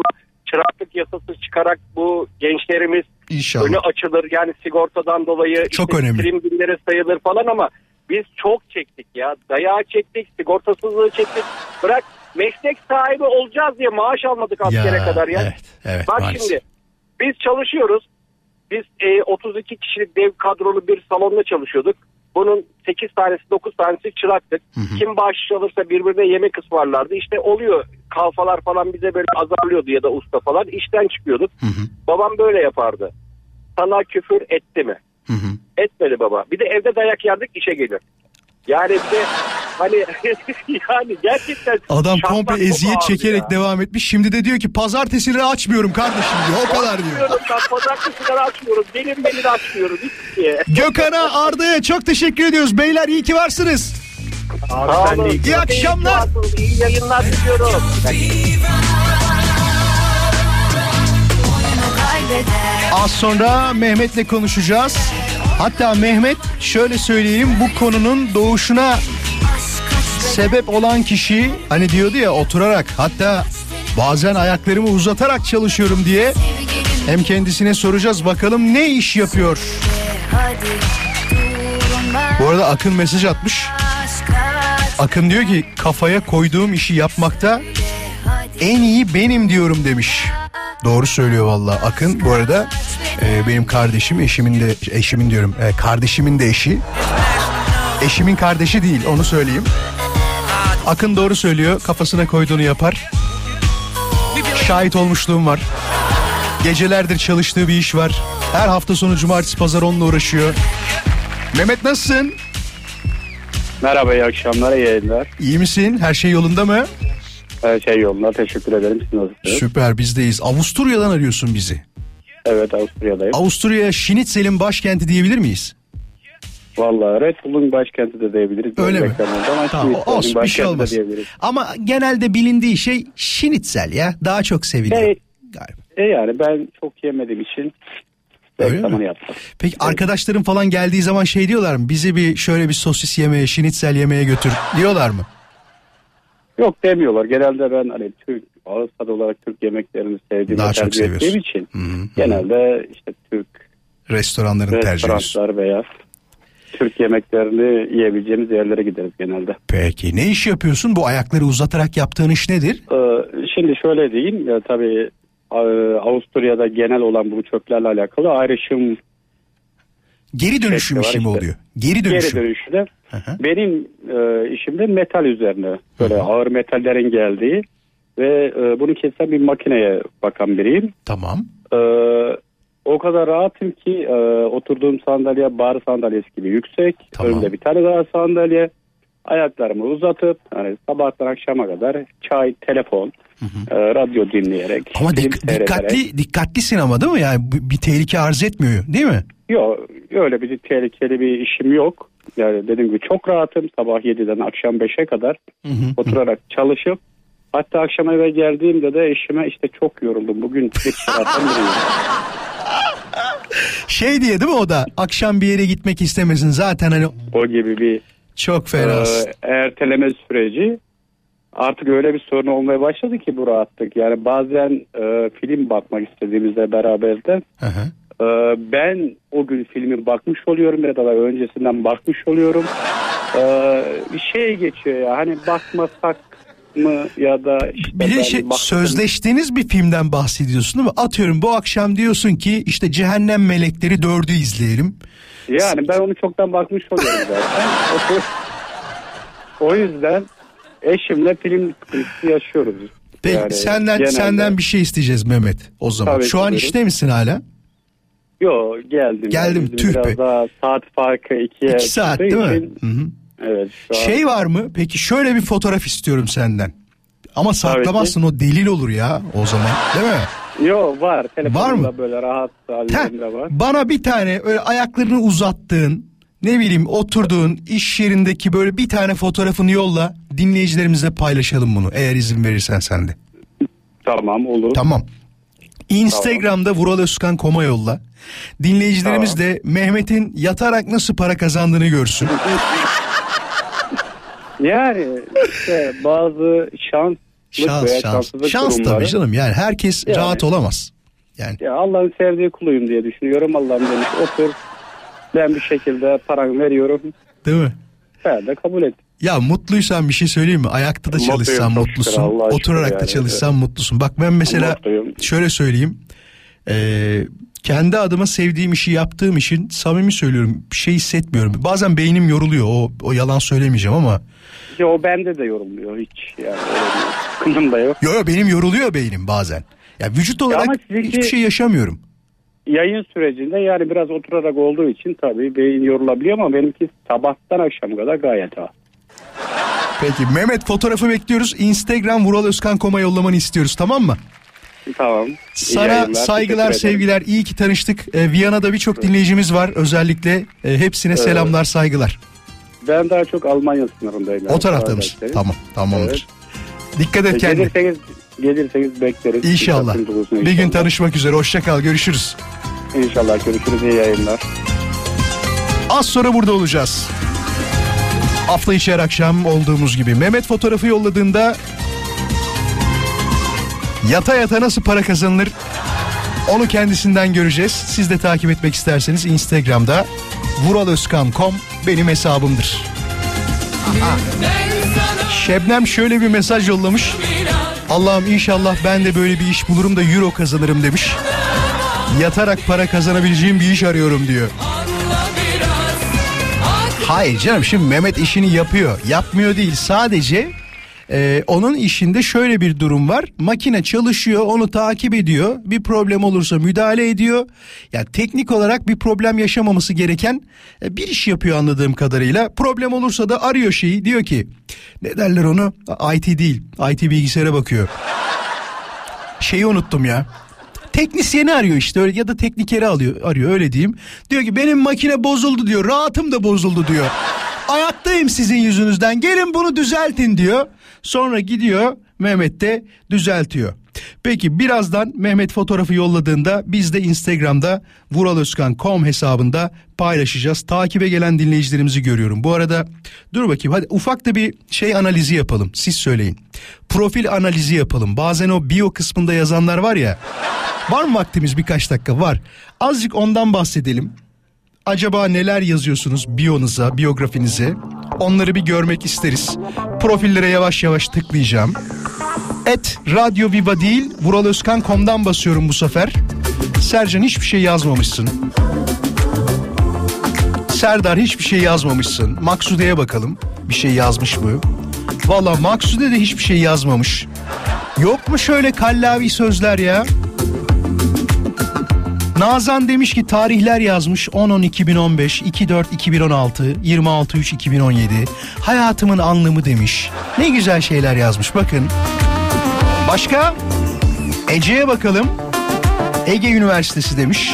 Speaker 11: çıraklık yasası çıkarak bu gençlerimiz
Speaker 3: İnşallah.
Speaker 11: önü açılır. Yani sigortadan dolayı
Speaker 3: Çok
Speaker 11: işte
Speaker 3: önemli.
Speaker 11: prim günleri sayılır falan ama biz çok çektik ya. Dayağı çektik, sigortasızlığı çektik. Bırak meslek sahibi olacağız diye maaş almadık askere
Speaker 3: Ya,
Speaker 11: kadar ya.
Speaker 3: evet, evet,
Speaker 11: Bak
Speaker 3: maalesef.
Speaker 11: şimdi biz çalışıyoruz. Biz e, 32 kişilik dev kadrolu bir salonda çalışıyorduk. Bunun 8 tanesi 9 tanesi çıraktık. Kim bahşiş alırsa birbirine yemek ısmarlardı. İşte oluyor kalfalar falan bize böyle azarlıyordu ya da usta falan. İşten çıkıyorduk. Babam böyle yapardı. Sana küfür etti mi? Etmedi baba. Bir de evde dayak yerdik işe gelir. Yani bir de hani yani gerçekten
Speaker 3: adam komple eziyet çekerek
Speaker 11: ya.
Speaker 3: devam etmiş. Şimdi de diyor ki pazartesileri açmıyorum kardeşim diyor. O kadar diyor.
Speaker 11: Ben pazartesileri açmıyorum. Benim beni de açmıyorum.
Speaker 3: Gökhan'a Arda'ya çok teşekkür ediyoruz. Beyler iyi ki varsınız.
Speaker 11: Sağ olun.
Speaker 3: İyi akşamlar.
Speaker 11: İyi yayınlar diliyorum.
Speaker 3: Az sonra Mehmet'le konuşacağız. Hatta Mehmet şöyle söyleyeyim bu konunun doğuşuna sebep olan kişi hani diyordu ya oturarak hatta bazen ayaklarımı uzatarak çalışıyorum diye hem kendisine soracağız bakalım ne iş yapıyor. Bu arada Akın mesaj atmış. Akın diyor ki kafaya koyduğum işi yapmakta en iyi benim diyorum demiş. Doğru söylüyor vallahi Akın. Bu arada e, benim kardeşim, eşimin de eşimin diyorum, e, kardeşimin de eşi. Eşimin kardeşi değil, onu söyleyeyim. Akın doğru söylüyor. Kafasına koyduğunu yapar. Şahit olmuşluğum var. Gecelerdir çalıştığı bir iş var. Her hafta sonu cumartesi pazar onunla uğraşıyor. Mehmet nasılsın?
Speaker 12: Merhaba iyi akşamlar iyi yayınlar.
Speaker 3: İyi misin? Her şey yolunda mı?
Speaker 12: Her şey yolunda teşekkür ederim. Siz nasılsınız?
Speaker 3: Süper bizdeyiz. Avusturya'dan arıyorsun bizi.
Speaker 12: Evet Avusturya'dayım.
Speaker 3: Avusturya Schnitzel'in başkenti diyebilir miyiz?
Speaker 12: Vallahi Red Bull'un başkenti de diyebiliriz.
Speaker 3: Öyle mi?
Speaker 12: Ama
Speaker 3: Tamam, olsun, bir şey olmaz. Ama genelde bilindiği şey Schnitzel ya. Daha çok seviliyor.
Speaker 12: E, e yani ben çok yemediğim için reklamını yaptım.
Speaker 3: Peki arkadaşların falan geldiği zaman şey diyorlar mı? Bizi bir şöyle bir sosis yemeye, Schnitzel yemeye götür diyorlar mı?
Speaker 12: Yok demiyorlar. Genelde ben hani Türk ağız tadı olarak Türk yemeklerini sevdiğim
Speaker 3: Daha çok seviyorsun.
Speaker 12: için genelde işte Türk
Speaker 3: Restoranların tercih ediyorsun.
Speaker 12: restoranlar veya Türk yemeklerini yiyebileceğimiz yerlere gideriz genelde.
Speaker 3: Peki ne iş yapıyorsun? Bu ayakları uzatarak yaptığın iş nedir?
Speaker 12: Ee, Şimdi şöyle diyeyim ya tabii e, Avusturya'da genel olan bu çöplerle alakalı ayrışım
Speaker 3: Geri dönüşüm işi mi
Speaker 12: işte.
Speaker 3: oluyor? Geri dönüşüm.
Speaker 12: Geri dönüşü de benim e, işimde metal üzerine böyle ağır metallerin geldiği ve e, bunu kesen bir makineye bakan biriyim.
Speaker 3: Tamam.
Speaker 12: E, o kadar rahatım ki e, oturduğum sandalye bar sandalyesi gibi yüksek. Önümde bir tane daha sandalye. Ayaklarımı uzatıp hani sabahtan akşama kadar çay, telefon, e, radyo dinleyerek.
Speaker 3: Ama dik- dikkatli dikkatlisin ama değil mi? Yani bir tehlike arz etmiyor değil mi?
Speaker 12: Yok öyle bir tehlikeli bir işim yok. Yani dediğim gibi çok rahatım. Sabah 7'den akşam 5'e kadar oturarak çalışıp hatta akşam eve geldiğimde de eşime işte çok yoruldum. Bugün tek saatten biriyim.
Speaker 3: Şey diye değil mi o da akşam bir yere gitmek istemesin zaten hani
Speaker 12: O gibi bir
Speaker 3: çok fena.
Speaker 12: e, erteleme süreci artık öyle bir sorun olmaya başladı ki bu rahatlık. Yani bazen e, film bakmak istediğimizde beraber de e, ben o gün filmi bakmış oluyorum ya da öncesinden bakmış oluyorum. E, bir şey geçiyor ya hani bakmasak mı ya da işte
Speaker 3: Bir de şey,
Speaker 12: baktım.
Speaker 3: sözleştiğiniz bir filmden bahsediyorsun değil mi? Atıyorum bu akşam diyorsun ki işte Cehennem Melekleri dördü izleyelim.
Speaker 12: Yani ben onu çoktan bakmış oluyorum zaten. o yüzden eşimle film sıkıntısı yaşıyoruz.
Speaker 3: Peki
Speaker 12: Yani
Speaker 3: senden
Speaker 12: genelde-
Speaker 3: senden bir şey isteyeceğiz Mehmet o zaman.
Speaker 12: Tabii
Speaker 3: Şu an
Speaker 12: ki,
Speaker 3: işte misin hala?
Speaker 12: Yo geldim.
Speaker 3: Geldim,
Speaker 12: Yani
Speaker 3: tüh
Speaker 12: biraz
Speaker 3: be.
Speaker 12: daha saat farkı ikiye
Speaker 3: İki saat değil mi? Hı hı.
Speaker 12: Evet. Şu an
Speaker 3: Şey var mı? Peki şöyle bir fotoğraf istiyorum senden. Ama saklamazsın o delil olur ya o zaman değil mi?
Speaker 12: Yo var. Telefonumda
Speaker 3: Var mı?
Speaker 12: böyle rahat hallerinde var.
Speaker 3: Bana bir tane öyle ayaklarını uzattığın ne bileyim oturduğun iş yerindeki böyle bir tane fotoğrafını yolla dinleyicilerimizle paylaşalım bunu eğer izin verirsen sen de.
Speaker 12: Tamam olur.
Speaker 3: Tamam. Instagram'da Vural Özkan Koma yolla. Dinleyicilerimiz de Mehmet'in yatarak nasıl para kazandığını görsün.
Speaker 12: Yani işte bazı şans
Speaker 3: Şans şans. Şans
Speaker 12: durumları.
Speaker 3: tabii canım yani herkes
Speaker 12: Yani.
Speaker 3: rahat olamaz. Yani
Speaker 12: Ya Allah'ın sevdiği kuluyum diye düşünüyorum. Allah'ım demiş otur. Ben bir şekilde paranı veriyorum.
Speaker 3: değil mi?
Speaker 12: Ben de kabul et.
Speaker 3: Ya mutluysan bir şey söyleyeyim mi? Ayakta da
Speaker 12: Mutluyum,
Speaker 3: çalışsan
Speaker 12: çok
Speaker 3: mutlusun.
Speaker 12: şükür,
Speaker 3: Oturarak da
Speaker 12: yani,
Speaker 3: çalışsan mutlusun. Bak ben mesela
Speaker 12: Mutluyum.
Speaker 3: şöyle söyleyeyim. Ee, kendi adıma sevdiğim işi yaptığım için samimi söylüyorum bir şey hissetmiyorum. Bazen beynim yoruluyor o, o yalan söylemeyeceğim ama.
Speaker 12: Ya o bende de yorulmuyor hiç. Yani da yok.
Speaker 3: Yo yo benim yoruluyor beynim bazen. Ya vücut
Speaker 12: Ya
Speaker 3: olarak
Speaker 12: sizinki-
Speaker 3: hiçbir şey yaşamıyorum.
Speaker 12: Yayın sürecinde yani biraz oturarak olduğu için tabii beyin yorulabiliyor ama benimki sabahtan akşama kadar gayet rahat.
Speaker 3: Peki Mehmet fotoğrafı bekliyoruz. Instagram Vural Özkan Kom'a yollamanı istiyoruz tamam mı?
Speaker 12: Tamam.
Speaker 3: Sana saygılar sevgiler iyi ki tanıştık. Ee, Viyana'da birçok dinleyicimiz var özellikle e, hepsine
Speaker 12: Evet.
Speaker 3: selamlar saygılar.
Speaker 12: Ben daha çok Almanya sınırındayım.
Speaker 3: O tarafta mısın?
Speaker 12: Arkadaşlarım.
Speaker 3: Tamam tamamdır.
Speaker 12: Evet.
Speaker 3: Dikkat
Speaker 12: E,
Speaker 3: et kendine.
Speaker 12: Gelirseniz, gelirseniz bekleriz.
Speaker 3: İnşallah.
Speaker 12: Olsun
Speaker 3: Bir gün tanışmak üzere. Hoşça kal. Görüşürüz.
Speaker 12: İnşallah görüşürüz. iyi yayınlar.
Speaker 3: Az sonra burada olacağız. Hafta içi her akşam olduğumuz gibi. Mehmet fotoğrafı yolladığında yata yata nasıl para kazanılır onu kendisinden göreceğiz. Siz de takip etmek isterseniz Instagram'da vuraloskan.com benim hesabımdır. Şebnem şöyle bir mesaj yollamış. Allah'ım inşallah ben de böyle bir iş bulurum da euro kazanırım demiş. Yatarak para kazanabileceğim bir iş arıyorum diyor. Hayır canım şimdi Mehmet işini yapıyor. Yapmıyor değil sadece e, onun işinde şöyle bir durum var. Makine çalışıyor onu takip ediyor. Bir problem olursa müdahale ediyor. Yani teknik olarak bir problem yaşamaması gereken e, bir iş yapıyor anladığım kadarıyla. Problem olursa da arıyor şeyi diyor ki ne derler onu IT değil IT bilgisayara bakıyor. Şeyi unuttum ya. Teknisyeni arıyor işte öyle ya da teknikeri alıyor arıyor öyle diyeyim. Diyor ki benim makine bozuldu diyor. Rahatım da bozuldu diyor. Ayaktayım sizin yüzünüzden. Gelin bunu düzeltin diyor. Sonra gidiyor Mehmet de düzeltiyor. Peki birazdan Mehmet fotoğrafı yolladığında biz de Instagram'da vuraloskan.com hesabında paylaşacağız. Takibe gelen dinleyicilerimizi görüyorum. Bu arada dur bakayım hadi ufak da bir şey analizi yapalım. Siz söyleyin. Profil analizi yapalım. Bazen o bio kısmında yazanlar var ya. Var mı vaktimiz birkaç dakika? Var. Azıcık ondan bahsedelim. Acaba neler yazıyorsunuz biyonuza, biyografinize? Onları bir görmek isteriz. Profillere yavaş yavaş tıklayacağım. Et Radyo Viva değil vuraloskan.com'dan basıyorum bu sefer. Sercan hiçbir şey yazmamışsın. Serdar hiçbir şey yazmamışsın. Maksude'ye bakalım. Bir şey yazmış mı? Valla Maksude de hiçbir şey yazmamış. Yok mu şöyle kallavi sözler ya? Nazan demiş ki tarihler yazmış 10-10-2015, 2-4-2016, 26-3-2017. Hayatımın anlamı demiş. Ne güzel şeyler yazmış bakın. Başka? Ece'ye bakalım. Ege Üniversitesi demiş.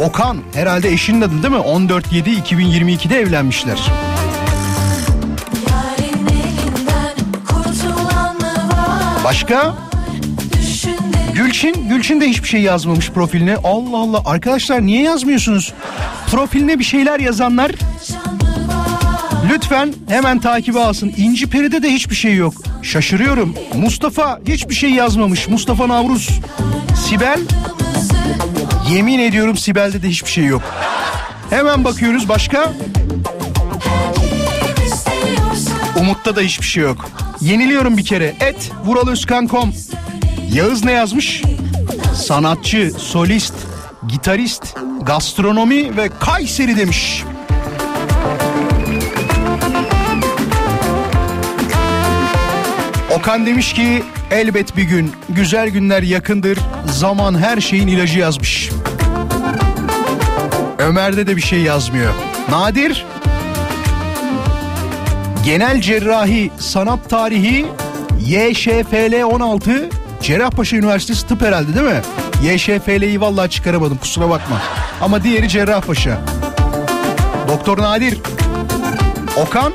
Speaker 3: Okan herhalde eşinin adı değil mi? 14-7-2022'de evlenmişler. Başka? Gülçin, Gülçin de hiçbir şey yazmamış profiline. Allah Allah arkadaşlar niye yazmıyorsunuz? Profiline bir şeyler yazanlar lütfen hemen takibe alsın. İnci Peri'de de hiçbir şey yok. Şaşırıyorum. Mustafa hiçbir şey yazmamış. Mustafa Navruz. Sibel yemin ediyorum Sibel'de de hiçbir şey yok. Hemen bakıyoruz başka? Umut'ta da hiçbir şey yok. Yeniliyorum bir kere. Et vuralözkan.com Yağız ne yazmış? Sanatçı, solist, gitarist, gastronomi ve Kayseri demiş. Okan demiş ki elbet bir gün güzel günler yakındır zaman her şeyin ilacı yazmış. Ömer'de de bir şey yazmıyor. Nadir Genel cerrahi sanat tarihi YŞFL 16 Cerrahpaşa Üniversitesi tıp herhalde değil mi? YŞFL'yi vallahi çıkaramadım kusura bakma. Ama diğeri Cerrahpaşa. Doktor Nadir. Okan.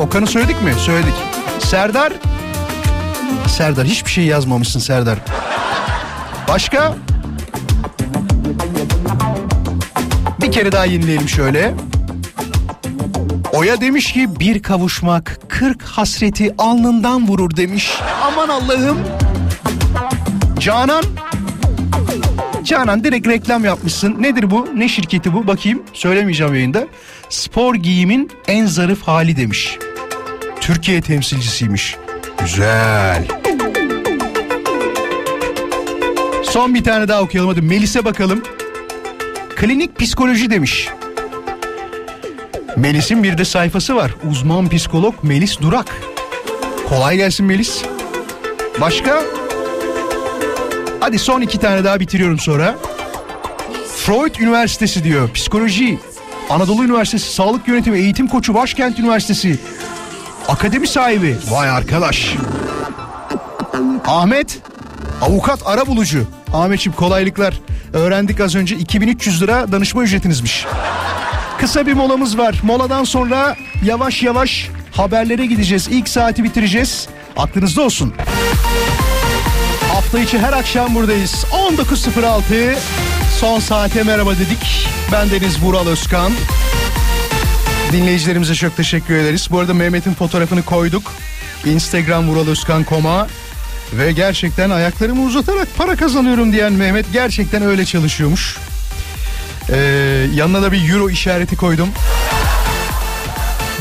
Speaker 3: Okan'ı söyledik mi? Söyledik. Serdar. Serdar hiçbir şey yazmamışsın Serdar. Başka? Bir kere daha yenileyelim şöyle. Oya demiş ki bir kavuşmak kırk hasreti alnından vurur demiş. Aman Allah'ım. Canan. Canan direkt reklam yapmışsın. Nedir bu? Ne şirketi bu? Bakayım. Söylemeyeceğim yayında. Spor giyimin en zarif hali demiş. Türkiye temsilcisiymiş. Güzel. Son bir tane daha okuyalım hadi. Melis'e bakalım. Klinik psikoloji demiş. Melis'in bir de sayfası var. Uzman psikolog Melis Durak. Kolay gelsin Melis. Başka? Hadi son iki tane daha bitiriyorum sonra. Freud Üniversitesi diyor. Psikoloji. Anadolu Üniversitesi Sağlık Yönetimi Eğitim Koçu Başkent Üniversitesi. Akademi sahibi. Vay arkadaş. Ahmet. Avukat ara bulucu. Ahmetciğim kolaylıklar. Öğrendik az önce 2300 lira danışma ücretinizmiş. Kısa bir molamız var. Moladan sonra yavaş yavaş haberlere gideceğiz. İlk saati bitireceğiz. Aklınızda olsun. Hafta içi her akşam buradayız. 19.06 son saate merhaba dedik. Ben Deniz Vural Özkan. Dinleyicilerimize çok teşekkür ederiz. Bu arada Mehmet'in fotoğrafını koyduk. Instagram Vural Özkan koma ve gerçekten ayaklarımı uzatarak para kazanıyorum diyen Mehmet gerçekten öyle çalışıyormuş. Ee, yanına da bir euro işareti koydum.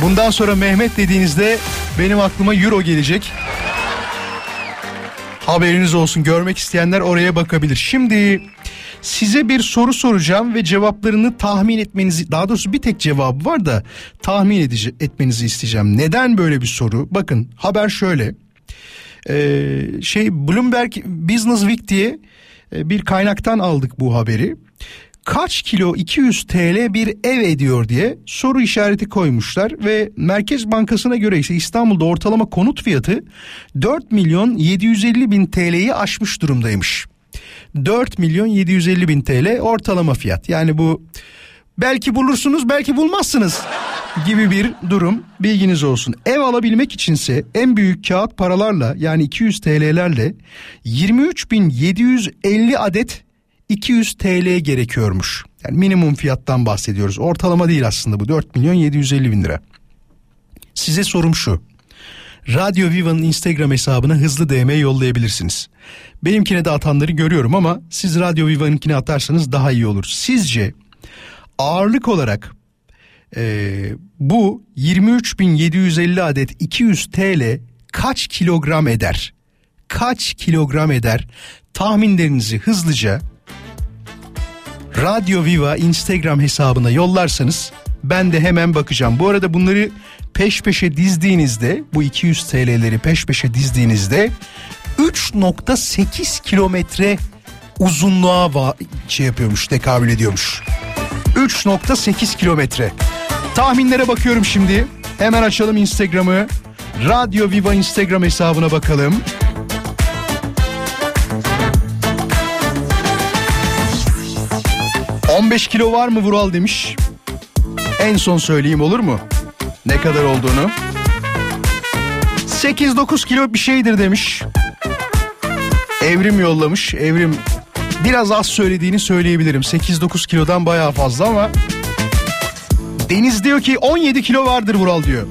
Speaker 3: Bundan sonra Mehmet dediğinizde benim aklıma euro gelecek. Haberiniz olsun görmek isteyenler oraya bakabilir. Şimdi size bir soru soracağım ve cevaplarını tahmin etmenizi daha doğrusu bir tek cevabı var da tahmin edici, etmenizi isteyeceğim. Neden böyle bir soru? Bakın haber şöyle. Ee, şey Bloomberg Business Week diye e, bir kaynaktan aldık bu haberi kaç kilo 200 TL bir ev ediyor diye soru işareti koymuşlar ve Merkez Bankası'na göre ise İstanbul'da ortalama konut fiyatı 4 milyon 750 bin TL'yi aşmış durumdaymış. 4 milyon 750 bin TL ortalama fiyat yani bu belki bulursunuz belki bulmazsınız gibi bir durum bilginiz olsun. Ev alabilmek içinse en büyük kağıt paralarla yani 200 TL'lerle 23.750 adet 200 TL gerekiyormuş. Yani minimum fiyattan bahsediyoruz. Ortalama değil aslında bu 4 milyon 750 bin lira. Size sorum şu. Radyo Viva'nın Instagram hesabına hızlı DM yollayabilirsiniz. Benimkine de atanları görüyorum ama siz Radyo Viva'nınkine atarsanız daha iyi olur. Sizce ağırlık olarak e, bu 23.750 adet 200 TL kaç kilogram eder? Kaç kilogram eder? Tahminlerinizi hızlıca Radyo Viva Instagram hesabına yollarsanız ben de hemen bakacağım. Bu arada bunları peş peşe dizdiğinizde bu 200 TL'leri peş peşe dizdiğinizde 3.8 kilometre uzunluğa va- şey yapıyormuş tekabül ediyormuş. 3.8 kilometre. Tahminlere bakıyorum şimdi. Hemen açalım Instagram'ı. Radyo Viva Instagram hesabına bakalım. 15 kilo var mı Vural demiş. En son söyleyeyim olur mu? Ne kadar olduğunu. 8-9 kilo bir şeydir demiş. Evrim yollamış. Evrim biraz az söylediğini söyleyebilirim. 8-9 kilodan bayağı fazla ama Deniz diyor ki 17 kilo vardır Vural diyor.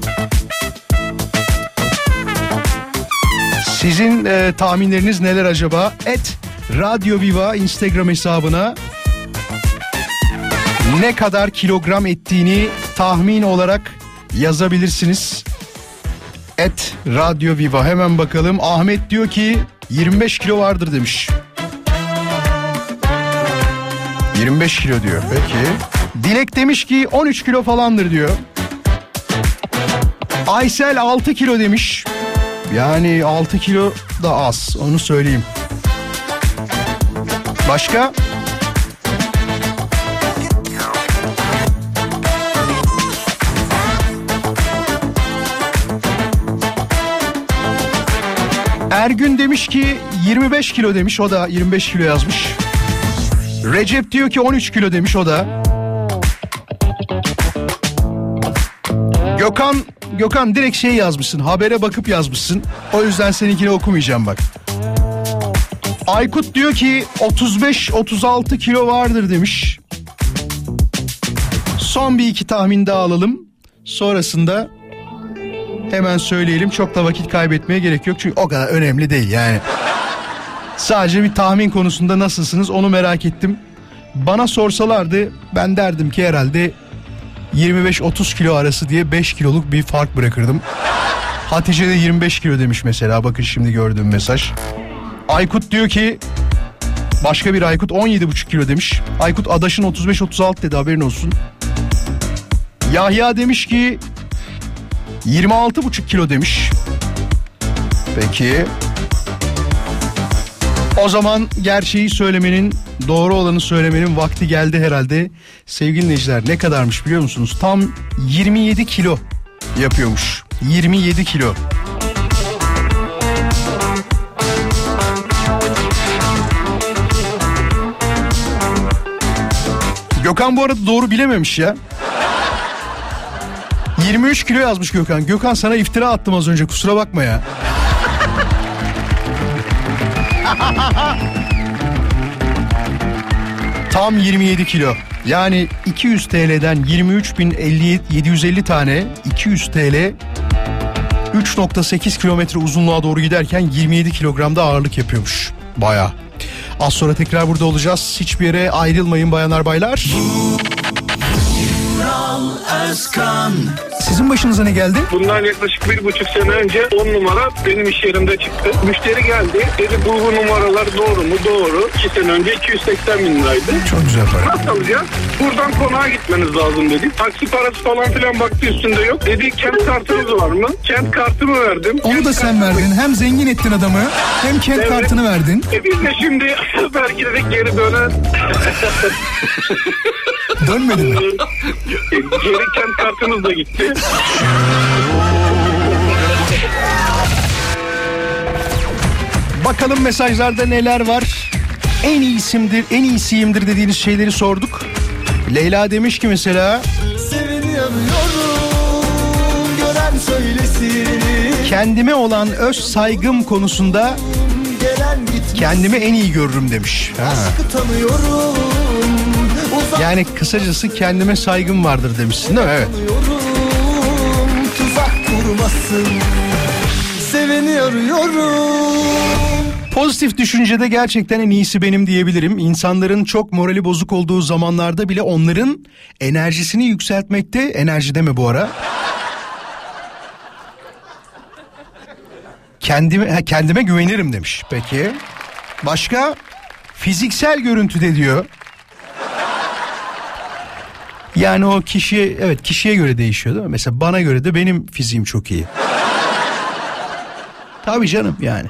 Speaker 3: Sizin e, tahminleriniz neler acaba? Et Radyo Viva Instagram hesabına ne kadar kilogram ettiğini tahmin olarak yazabilirsiniz. Et Radyo Viva hemen bakalım. Ahmet diyor ki 25 kilo vardır demiş. 25 kilo diyor. Peki. Dilek demiş ki 13 kilo falandır diyor. Aysel 6 kilo demiş. Yani 6 kilo da az onu söyleyeyim. Başka? Ergün demiş ki 25 kilo demiş o da 25 kilo yazmış. Recep diyor ki 13 kilo demiş o da. Gökhan Gökhan direkt şey yazmışsın habere bakıp yazmışsın. O yüzden seninkini okumayacağım bak. Aykut diyor ki 35-36 kilo vardır demiş. Son bir iki tahmin daha alalım. Sonrasında hemen söyleyelim. Çok da vakit kaybetmeye gerek yok. Çünkü o kadar önemli değil yani. Sadece bir tahmin konusunda nasılsınız onu merak ettim. Bana sorsalardı ben derdim ki herhalde 25-30 kilo arası diye 5 kiloluk bir fark bırakırdım. Hatice de 25 kilo demiş mesela bakın şimdi gördüğüm mesaj. Aykut diyor ki başka bir Aykut 17,5 kilo demiş. Aykut Adaş'ın 35-36 dedi haberin olsun. Yahya demiş ki 26,5 kilo demiş. Peki. O zaman gerçeği söylemenin, doğru olanı söylemenin vakti geldi herhalde. Sevgili dinleyiciler ne kadarmış biliyor musunuz? Tam 27 kilo yapıyormuş. 27 kilo. Gökhan bu arada doğru bilememiş ya. 23 kilo yazmış Gökhan. Gökhan sana iftira attım az önce kusura bakma ya. Tam 27 kilo. Yani 200 TL'den 23.750 tane 200 TL 3.8 kilometre uzunluğa doğru giderken 27 kilogramda ağırlık yapıyormuş. Baya. Az sonra tekrar burada olacağız. Hiçbir yere ayrılmayın bayanlar baylar.
Speaker 2: Özkan
Speaker 3: Sizin başınıza ne geldi?
Speaker 13: Bundan yaklaşık bir buçuk sene önce 10 numara benim iş yerimde çıktı. Müşteri geldi. Dedi bu, bu numaralar doğru mu? Doğru. 2 sene önce 280 bin liraydı.
Speaker 3: Çok güzel para.
Speaker 13: Nasıl alacağız? Buradan konağa gitmeniz lazım dedi. Taksi parası falan filan baktı üstünde yok. Dedi kent kartınız var mı? Kent kartımı verdim.
Speaker 3: Onu da sen verdin. Hem zengin ettin adamı hem kent
Speaker 13: Evet.
Speaker 3: kartını verdin.
Speaker 13: E biz de şimdi belki dedik geri dönen.
Speaker 3: Dönmedin mi?
Speaker 13: E, geri kent kartımız da gitti.
Speaker 3: Bakalım mesajlarda neler var. En iyisimdir, en iyisiyimdir dediğiniz şeyleri sorduk. Leyla demiş ki mesela kendime olan öz saygım konusunda kendimi en iyi görürüm demiş. Ha. Yani kısacası kendime saygım vardır demişsin değil mi? Evet.
Speaker 2: Kurmasın Seveni arıyorum
Speaker 3: Pozitif düşüncede gerçekten en iyisi benim diyebilirim. İnsanların çok morali bozuk olduğu zamanlarda bile onların enerjisini yükseltmekte, enerji deme bu ara. Kendime, kendime güvenirim demiş. Peki. Başka? Fiziksel görüntüde diyor. Yani o kişiye, evet kişiye göre değişiyor değil mi? Mesela bana göre de benim fiziğim çok iyi. Tabii canım yani.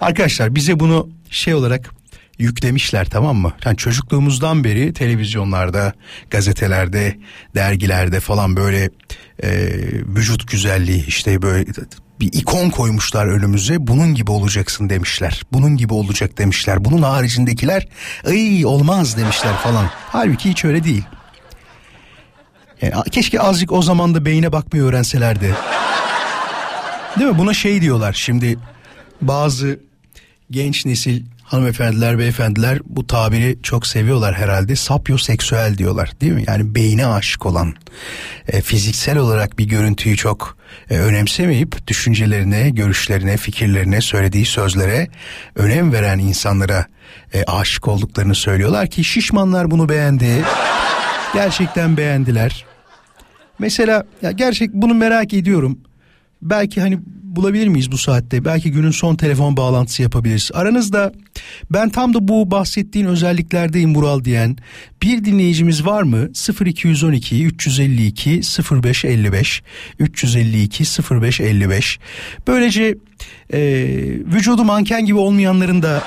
Speaker 3: Arkadaşlar bize bunu şey olarak yüklemişler tamam mı? Yani çocukluğumuzdan beri televizyonlarda, gazetelerde, dergilerde falan böyle e, vücut güzelliği işte böyle bir ikon koymuşlar önümüze. Bunun gibi olacaksın demişler. Bunun gibi olacak demişler. Bunun haricindekiler ay olmaz demişler falan. Halbuki hiç öyle değil. Yani keşke azıcık o zaman da beyine bakmayı öğrenselerdi. Değil mi? Buna şey diyorlar şimdi bazı genç nesil hanımefendiler beyefendiler bu tabiri çok seviyorlar herhalde sapyoseksüel diyorlar değil mi? Yani beyne aşık olan e, fiziksel olarak bir görüntüyü çok e, önemsemeyip düşüncelerine, görüşlerine, fikirlerine, söylediği sözlere önem veren insanlara e, aşık olduklarını söylüyorlar ki şişmanlar bunu beğendi. Gerçekten beğendiler. Mesela ya gerçek bunu merak ediyorum. Belki hani bulabilir miyiz bu saatte? Belki günün son telefon bağlantısı yapabiliriz. Aranızda ben tam da bu bahsettiğin özelliklerdeyim Mural diyen bir dinleyicimiz var mı? 0212 352 0555 352 0555 Böylece e, vücudu manken gibi olmayanların da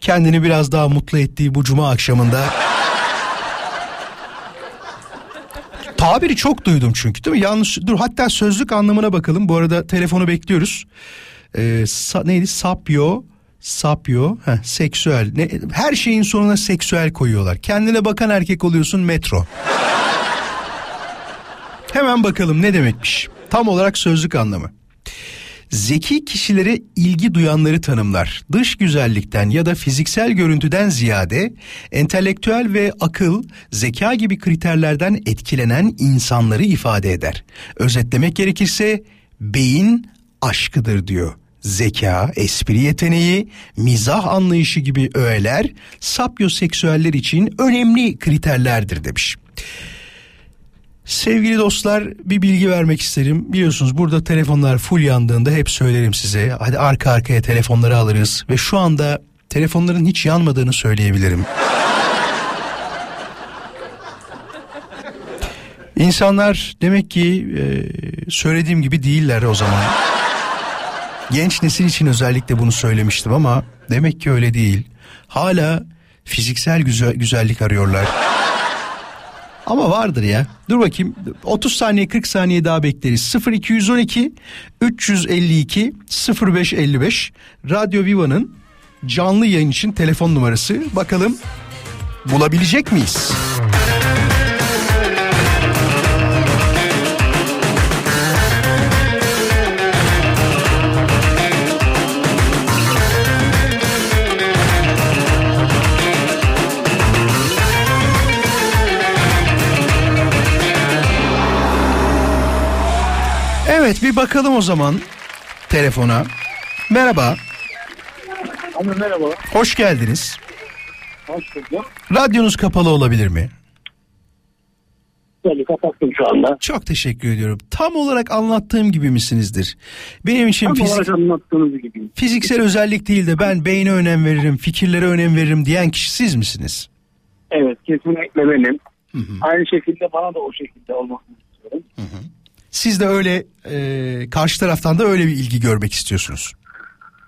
Speaker 3: kendini biraz daha mutlu ettiği bu cuma akşamında Tabiri çok duydum çünkü değil mi? Yanlış dur hatta sözlük anlamına bakalım. Bu arada telefonu bekliyoruz. Ee, sa, neydi? Sapyo sapyo, heh, seksüel. Ne, her şeyin sonuna seksüel koyuyorlar. Kendine bakan erkek oluyorsun metro. Hemen bakalım ne demekmiş. Tam olarak sözlük anlamı. Zeki kişilere ilgi duyanları tanımlar. Dış güzellikten ya da fiziksel görüntüden ziyade entelektüel ve akıl, zeka gibi kriterlerden etkilenen insanları ifade eder. Özetlemek gerekirse beyin aşkıdır diyor. Zeka, espri yeteneği, mizah anlayışı gibi öğeler sapyoseksüeller için önemli kriterlerdir demiş. Sevgili dostlar bir bilgi vermek isterim. Biliyorsunuz burada telefonlar full yandığında hep söylerim size. Hadi arka arkaya telefonları alırız ve şu anda telefonların hiç yanmadığını söyleyebilirim. İnsanlar demek ki e, söylediğim gibi değiller o zaman. Genç nesil için özellikle bunu söylemiştim ama demek ki öyle değil. Hala fiziksel güzel, güzellik arıyorlar. Ama vardır ya. Dur bakayım 30 saniye 40 saniye daha bekleriz. 0212 352 0555 Radyo Viva'nın canlı yayın için telefon numarası. Bakalım bulabilecek miyiz? Evet bir bakalım o zaman telefona. Merhaba.
Speaker 4: Ama merhaba.
Speaker 3: Hoş geldiniz.
Speaker 4: Hoş bulduk.
Speaker 3: Radyonuz kapalı olabilir mi?
Speaker 4: Böyle kapattım şu anda.
Speaker 3: Çok teşekkür ediyorum. Tam olarak anlattığım gibi misinizdir? Benim için
Speaker 4: Tam
Speaker 3: fizik,
Speaker 4: anlattığınız gibi.
Speaker 3: fiziksel özellik değil de ben beyne önem veririm, fikirlere önem veririm diyen kişi siz misiniz?
Speaker 4: Evet kesinlikle benim. Aynı şekilde bana da o şekilde olmasını istiyorum.
Speaker 3: Siz de öyle e, karşı taraftan da öyle bir ilgi görmek istiyorsunuz.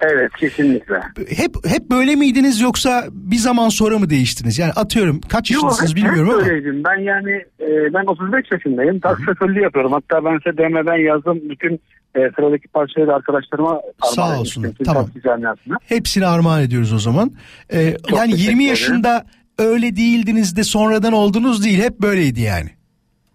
Speaker 4: Evet kesinlikle.
Speaker 3: Hep hep böyle miydiniz yoksa bir zaman sonra mı değiştiniz? Yani atıyorum kaç yaşındasınız
Speaker 4: hep-
Speaker 3: bilmiyorum
Speaker 4: hep
Speaker 3: ama.
Speaker 4: öyleydim. Ben yani e, ben 35 yaşındayım. Taksi şoförlüğü yapıyorum. Hatta ben size DM'den yazdım. Bütün e, sıradaki parçayı da arkadaşlarıma
Speaker 3: Sağ
Speaker 4: armağan
Speaker 3: olsunlar,
Speaker 4: ettim.
Speaker 3: tamam. Hepsini armağan ediyoruz o zaman.
Speaker 4: Çok
Speaker 3: yani
Speaker 4: teşekkür
Speaker 3: 20
Speaker 4: ederim.
Speaker 3: yaşında öyle değildiniz de sonradan oldunuz değil hep böyleydi yani.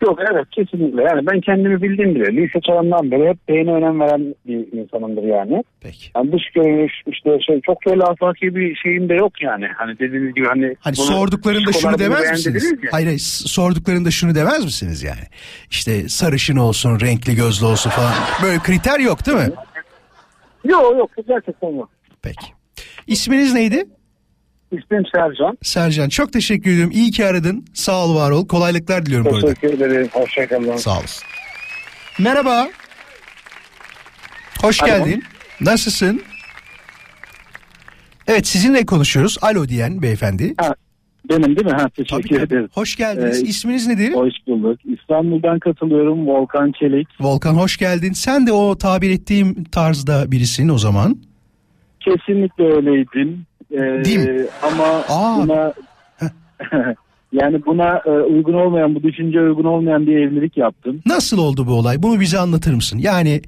Speaker 4: Yok evet kesinlikle. Yani ben kendimi bildim bile. Lise çağından beri hep beyne önem veren bir insanımdır yani.
Speaker 3: Peki.
Speaker 4: Yani dış görünüş işte şey çok böyle afaki bir şeyim de yok yani. Hani dediğiniz gibi hani.
Speaker 3: Hani sorduklarında şunu demez misiniz? Hayır, hayır sorduklarında şunu demez misiniz yani? İşte sarışın olsun, renkli gözlü olsun falan. Böyle kriter yok değil mi?
Speaker 4: Yok yok gerçekten yok.
Speaker 3: Peki. İsminiz neydi?
Speaker 4: İsmim Sercan.
Speaker 3: Sercan. Çok teşekkür ediyorum. İyi ki aradın. Sağ ol, var ol. Kolaylıklar diliyorum burada.
Speaker 4: Teşekkür ederim. Hoşçakalın.
Speaker 3: Sağ olasın. Merhaba. Hoş
Speaker 4: Alo.
Speaker 3: geldin. Nasılsın? Evet sizinle konuşuyoruz. Alo diyen beyefendi.
Speaker 8: Benim değil mi? Ha, teşekkür
Speaker 3: Tabii,
Speaker 8: ederim.
Speaker 3: Hoş geldiniz.
Speaker 8: Ee,
Speaker 3: İsminiz nedir?
Speaker 8: Hoş bulduk. İstanbul'dan katılıyorum. Volkan Çelik.
Speaker 3: Volkan hoş geldin. Sen de o tabir ettiğim tarzda birisin o zaman.
Speaker 8: Kesinlikle öyleydin. Ee,
Speaker 3: mi?
Speaker 8: Ama
Speaker 3: Aa.
Speaker 8: buna Yani buna e, uygun olmayan, bu düşünceye uygun olmayan bir evlilik yaptım.
Speaker 3: Nasıl oldu bu olay? Bunu bize anlatır mısın? Yani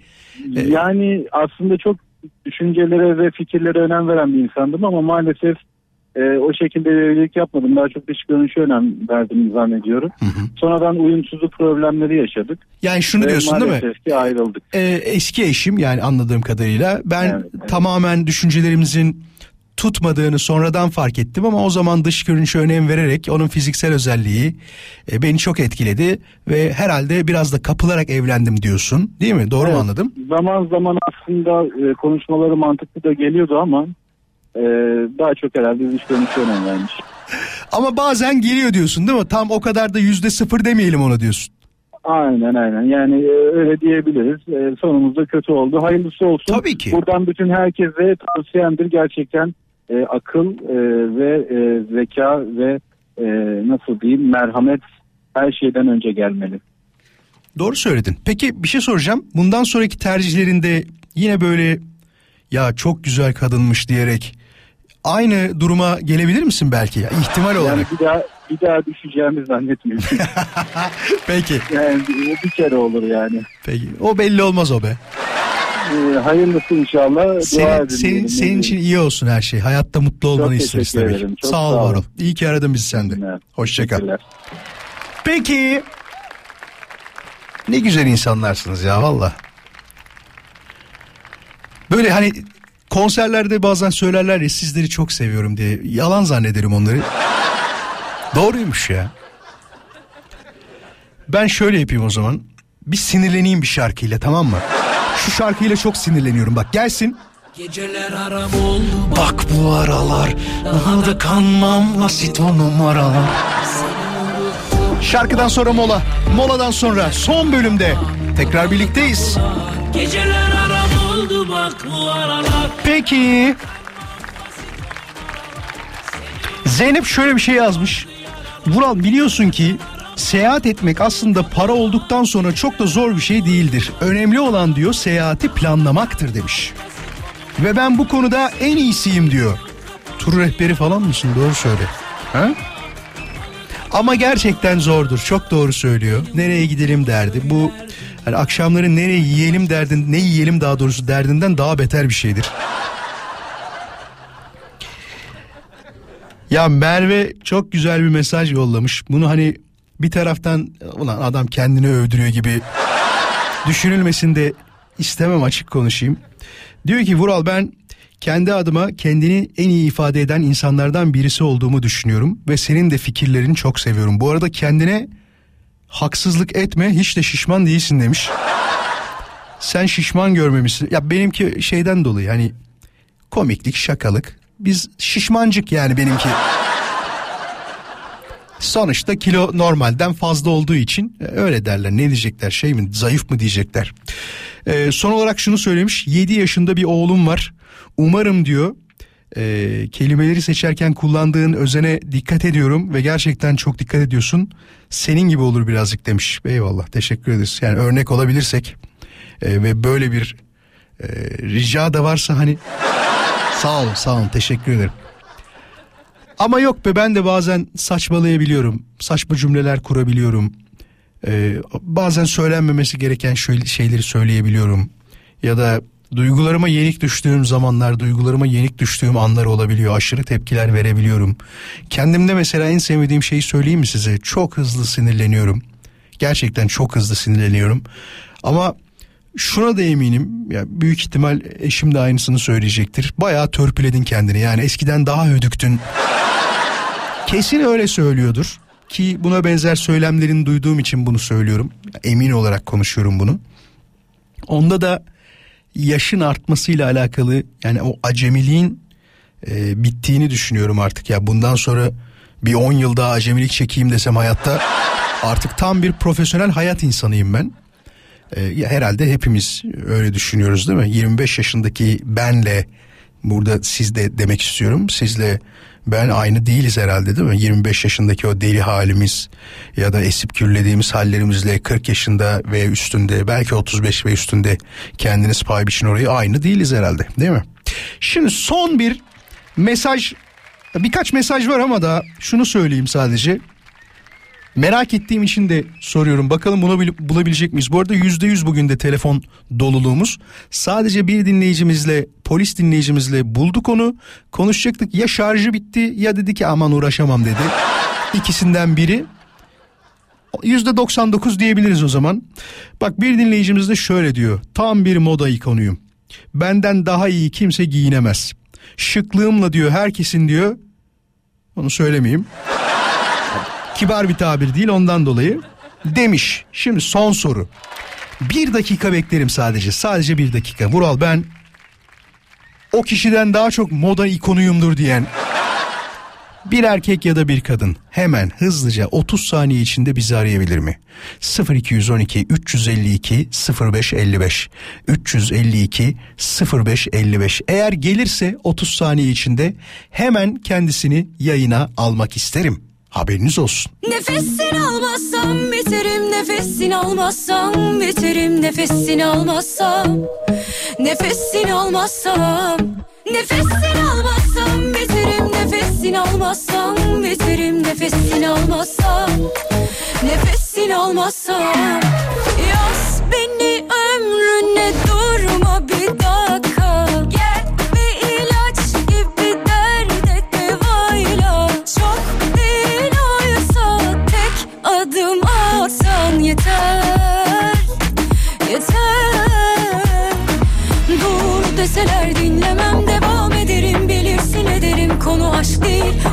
Speaker 3: e,
Speaker 8: Yani aslında çok düşüncelere ve fikirlere önem veren bir insandım ama maalesef e, o şekilde bir evlilik yapmadım. Daha çok dış görünüşe önem verdim zannediyorum. Sonradan uyumsuzluk problemleri yaşadık.
Speaker 3: Yani şunu
Speaker 8: Ve
Speaker 3: diyorsun değil mi?
Speaker 8: Maalesef ki ayrıldık.
Speaker 3: e, eski eşim yani anladığım kadarıyla ben tamamen düşüncelerimizin tutmadığını sonradan fark ettim ama o zaman dış görünüşe önem vererek onun fiziksel özelliği e, beni çok etkiledi ve herhalde biraz da kapılarak evlendim diyorsun değil mi? Doğru mu
Speaker 8: Evet.
Speaker 3: anladım?
Speaker 8: Zaman zaman aslında e, konuşmaları mantıklı da geliyordu ama e, daha çok herhalde dış görünüşe önem vermiş.
Speaker 3: Ama bazen geliyor diyorsun değil mi? Tam o kadar da yüzde sıfır demeyelim ona diyorsun.
Speaker 8: Aynen aynen yani e, öyle diyebiliriz. E, sonumuzda kötü oldu. Hayırlısı olsun.
Speaker 3: Tabii ki.
Speaker 8: Buradan bütün herkese tavsiyemdir gerçekten e, akıl e, ve e, zeka ve e, nasıl diyeyim merhamet her şeyden önce gelmeli.
Speaker 3: Doğru söyledin. Peki bir şey soracağım. Bundan sonraki tercihlerinde yine böyle ya çok güzel kadınmış diyerek aynı duruma gelebilir misin belki? Ya, ihtimal olarak.
Speaker 8: Yani bir daha bir daha düşeceğimi zannetmiyorum.
Speaker 3: Peki.
Speaker 8: Yani bir, kere olur yani.
Speaker 3: Peki. O belli olmaz o be.
Speaker 8: E, hayırlısı inşallah. Dua
Speaker 3: Senin,
Speaker 8: edin
Speaker 3: senin,
Speaker 8: diyelim.
Speaker 3: senin için iyi olsun her şey. Hayatta mutlu olmanı
Speaker 8: Çok
Speaker 3: isteriz tabii.
Speaker 8: ederim. Çok
Speaker 3: Sağ ol var ol. İyi ki aradın bizi sen de. Hoşça kal. Peki. Ne güzel insanlarsınız ya valla. Böyle hani konserlerde bazen söylerler ya sizleri çok seviyorum diye. Yalan zannederim onları. Doğruymuş ya. Ben şöyle yapayım o zaman. Bir sinirleneyim bir şarkıyla tamam mı? Şu şarkıyla çok sinirleniyorum bak gelsin.
Speaker 14: Geceler aram oldu
Speaker 3: Bak bu aralar daha da kanmam basit o numaralar. Şarkıdan sonra mola. Moladan sonra son bölümde tekrar birlikteyiz.
Speaker 14: Geceler aram oldu bak bu aralar
Speaker 3: Peki. Zeynep şöyle bir şey yazmış. Vural biliyorsun ki seyahat etmek aslında para olduktan sonra çok da zor bir şey değildir. Önemli olan diyor seyahati planlamaktır demiş. Ve ben bu konuda en iyisiyim diyor. Tur rehberi falan mısın? Doğru söyle. Ha? Ama gerçekten zordur. Çok doğru söylüyor. Nereye gidelim derdi. Bu hani akşamları nereye yiyelim derdin, ne yiyelim daha doğrusu derdinden daha beter bir şeydir. Ya Merve çok güzel bir mesaj yollamış. Bunu hani bir taraftan ulan adam kendini övdürüyor gibi düşünülmesin de istemem açık konuşayım. Diyor ki Vural ben kendi adıma kendini en iyi ifade eden insanlardan birisi olduğumu düşünüyorum ve senin de fikirlerini çok seviyorum. Bu arada kendine haksızlık etme hiç de şişman değilsin demiş. Sen şişman görmemişsin. Ya benimki şeyden dolayı hani komiklik şakalık. Biz şişmancık yani benimki. Sonuçta kilo normalden fazla olduğu için e, öyle derler. Ne diyecekler şey mi zayıf mı diyecekler. Ee, son olarak şunu söylemiş 7 yaşında bir oğlum var. Umarım diyor e, kelimeleri seçerken kullandığın özene dikkat ediyorum ve gerçekten çok dikkat ediyorsun. Senin gibi olur birazcık demiş. Eyvallah teşekkür ederiz. Yani örnek olabilirsek e, ve böyle bir e, rica da varsa hani sağ olun sağ olun teşekkür ederim. Ama yok be ben de bazen saçmalayabiliyorum. Saçma cümleler kurabiliyorum. Ee, bazen söylenmemesi gereken şeyleri söyleyebiliyorum. Ya da duygularıma yenik düştüğüm zamanlar, duygularıma yenik düştüğüm anlar olabiliyor. Aşırı tepkiler verebiliyorum. Kendimde mesela en sevmediğim şeyi söyleyeyim mi size? Çok hızlı sinirleniyorum. Gerçekten çok hızlı sinirleniyorum. Ama şuna da eminim ya büyük ihtimal eşim de aynısını söyleyecektir. Bayağı törpüledin kendini. Yani eskiden daha hödüktün. Kesin öyle söylüyordur ki buna benzer söylemlerini duyduğum için bunu söylüyorum. Emin olarak konuşuyorum bunu. Onda da yaşın artmasıyla alakalı yani o acemiliğin e, bittiğini düşünüyorum artık ya. Bundan sonra bir 10 yıl daha acemilik çekeyim desem hayatta artık tam bir profesyonel hayat insanıyım ben. E, herhalde hepimiz öyle düşünüyoruz değil mi? 25 yaşındaki benle burada siz de demek istiyorum. Sizle ben aynı değiliz herhalde değil mi? 25 yaşındaki o deli halimiz ya da esip kürlediğimiz hallerimizle 40 yaşında ve üstünde belki 35 ve üstünde kendiniz pay biçin orayı aynı değiliz herhalde değil mi? Şimdi son bir mesaj birkaç mesaj var ama da şunu söyleyeyim sadece. Merak ettiğim için de soruyorum. Bakalım bunu bil- bulabilecek miyiz? Bu arada yüzde yüz bugün de telefon doluluğumuz. Sadece bir dinleyicimizle, polis dinleyicimizle bulduk onu. Konuşacaktık. Ya şarjı bitti ya dedi ki aman uğraşamam dedi. İkisinden biri. Yüzde 99 diyebiliriz o zaman. Bak bir dinleyicimiz de şöyle diyor. Tam bir moda ikonuyum. Benden daha iyi kimse giyinemez. Şıklığımla diyor herkesin diyor. Onu söylemeyeyim. Kibar bir tabir değil ondan dolayı. Demiş. Şimdi son soru. Bir dakika beklerim sadece. Sadece bir dakika. Vural ben o kişiden daha çok moda ikonuyumdur diyen bir erkek ya da bir kadın hemen hızlıca 30 saniye içinde bizi arayabilir mi? 0212 352 0555 352 0555 eğer gelirse 30 saniye içinde hemen kendisini yayına almak isterim. Haberiniz olsun.
Speaker 9: Nefesini almazsam biterim Nefesini almazsam biterim Nefesini almazsam Nefesini almazsam Nefesini almazsam biterim Nefesini almazsam biterim Nefesini almazsam Nefesini almazsam Yaz beni ömrüne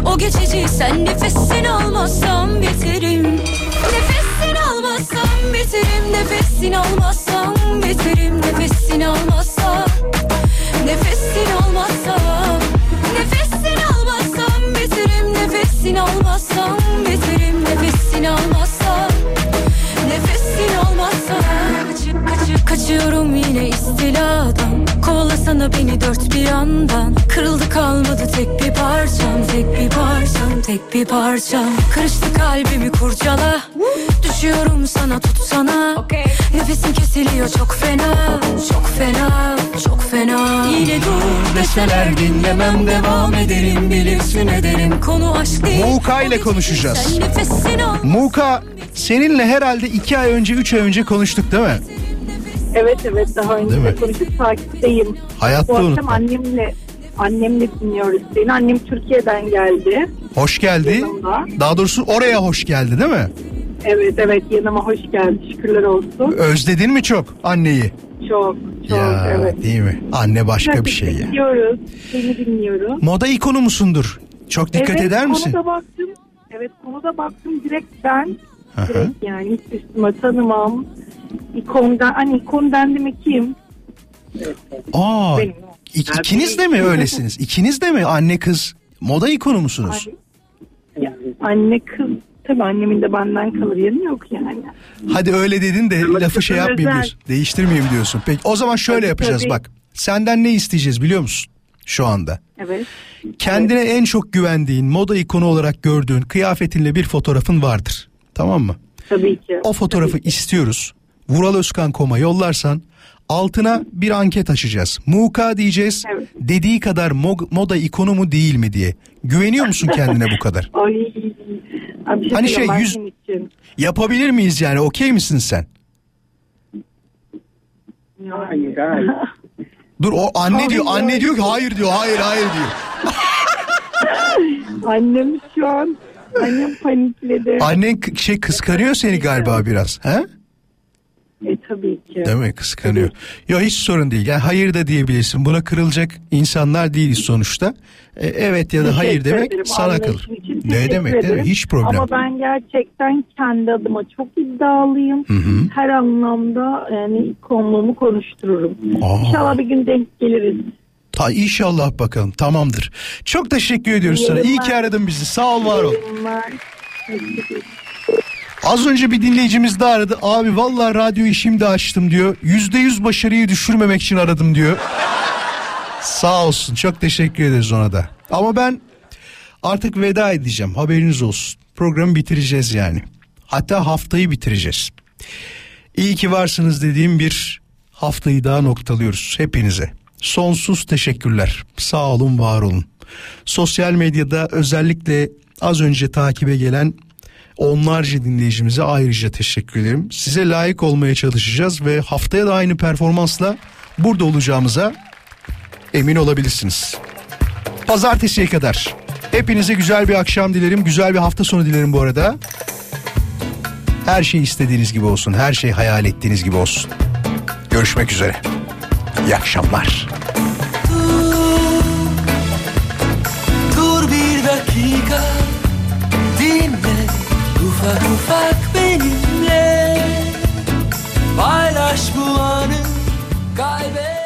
Speaker 9: o geçici Sen nefesini almazsam biterim Nefesini almazsam biterim Nefesini almazsam biterim Nefesini almazsam Nefesini almazsam Nefesini almazsam biterim Nefesini almazsam biterim Nefesini almazsam Nefesini almazsam kaçıyorum yine istiladan Kovalasana beni dört bir yandan. Kırıldı kalmadı tek bir parçam Tek bir parçam tek bir parçam. Karıştı kalbimi kurcala. Düşüyorum sana tutsana. Nefesim kesiliyor çok fena. Çok fena çok fena. Yine dur deseler dinlemem devam ederim. Bilirsin ederim konu aşk değil.
Speaker 3: Muka ile konuşacağız. Muka seninle herhalde iki ay önce üç ay önce konuştuk değil mi?
Speaker 15: Evet evet daha önce
Speaker 3: Değil
Speaker 15: de
Speaker 3: mi?
Speaker 15: konuşup takipteyim.
Speaker 3: Hayatta
Speaker 15: Bu akşam annemle annemle dinliyoruz seni. Annem Türkiye'den geldi.
Speaker 3: Hoş geldi.
Speaker 15: Yanımda.
Speaker 3: Daha doğrusu oraya hoş geldi değil mi?
Speaker 15: Evet evet yanıma hoş geldi. Şükürler olsun.
Speaker 3: Özledin mi çok anneyi?
Speaker 15: Çok çok
Speaker 3: ya
Speaker 15: evet.
Speaker 3: değil mi? Anne başka bir şey ya.
Speaker 15: Dinliyoruz. Seni dinliyorum.
Speaker 3: Moda ikonu musundur? Çok dikkat
Speaker 15: evet,
Speaker 3: eder misin?
Speaker 15: Konuda baktım. Evet konuda baktım direkt ben. Direkt yani hiç üstüme tanımam. İkondan, hani ikon dendi mi kim?
Speaker 3: Aa,
Speaker 15: Benim.
Speaker 3: ik- ikiniz de mi öylesiniz? İkiniz de mi anne kız moda ikonu musunuz?
Speaker 15: Ya, anne kız tabii annemin de benden kalır yanı yok yani.
Speaker 3: Hadi öyle dedin de lafı şey
Speaker 15: özel.
Speaker 3: yapmayayım diyorsun. Değiştirmeyeyim diyorsun. Peki o zaman şöyle
Speaker 15: Tabii,
Speaker 3: yapacağız
Speaker 15: tabii.
Speaker 3: bak. Senden ne isteyeceğiz biliyor musun? Şu anda.
Speaker 15: Evet.
Speaker 3: Kendine en çok güvendiğin, moda ikonu olarak gördüğün kıyafetinle bir fotoğrafın vardır. Tamam mı?
Speaker 15: Tabii ki.
Speaker 3: O fotoğrafı istiyoruz. Vural Özkan Kom'a yollarsan altına bir anket açacağız. Muka diyeceğiz. Dediği kadar mo- moda ikonu mu değil mi diye. Güveniyor musun kendine bu kadar?
Speaker 15: Ay. Abi bir
Speaker 3: Hani şey, yüz-
Speaker 15: için.
Speaker 3: Yapabilir miyiz yani? Okey misin sen?
Speaker 15: Hayır hayır.
Speaker 3: Dur o anne diyor, anne diyor ki hayır diyor, hayır hayır diyor.
Speaker 15: Annem şu an annem panikledi.
Speaker 3: Annen şey kıskanıyor seni galiba biraz. He?
Speaker 15: E tabii ki.
Speaker 3: Değil mi? Kıskanıyor. Yok hiç sorun değil. Yani hayır da diyebilirsin. Buna kırılacak insanlar değiliz sonuçta. E, evet ya da hayır demek
Speaker 15: ederim.
Speaker 3: sana kalır. Ne demek? değil mi?
Speaker 15: ederim.
Speaker 3: Hiç problem.
Speaker 15: Ama ben gerçekten kendi adıma çok iddialıyım.
Speaker 3: Hı hı.
Speaker 15: Her anlamda yani ikonluğumu konuştururum.
Speaker 3: Aa.
Speaker 15: İnşallah bir gün denk geliriz.
Speaker 3: Ta inşallah bakalım. Tamamdır. Çok teşekkür ediyoruz sana. İyi ki aradın bizi. Sağ ol var ol.
Speaker 15: Yayınlar.
Speaker 3: Az önce bir dinleyicimiz daha aradı. Abi vallahi radyoyu şimdi açtım diyor. Yüzde yüz başarıyı düşürmemek için aradım diyor. Sağ olsun. Çok teşekkür ederiz ona da. Ama ben artık veda edeceğim. Haberiniz olsun. Programı bitireceğiz yani. Hatta haftayı bitireceğiz. İyi ki varsınız dediğim bir haftayı daha noktalıyoruz hepinize. Sonsuz teşekkürler. Sağ olun, var olun. Sosyal medyada özellikle az önce takibe gelen onlarca dinleyicimize ayrıca teşekkür ederim. Size layık olmaya çalışacağız ve haftaya da aynı performansla burada olacağımıza emin olabilirsiniz. Pazartesiye kadar. Hepinize güzel bir akşam dilerim. Güzel bir hafta sonu dilerim bu arada. Her şey istediğiniz gibi olsun. Her şey hayal ettiğiniz gibi olsun. Görüşmek üzere. İyi akşamlar. Paylaş bu anı kaybet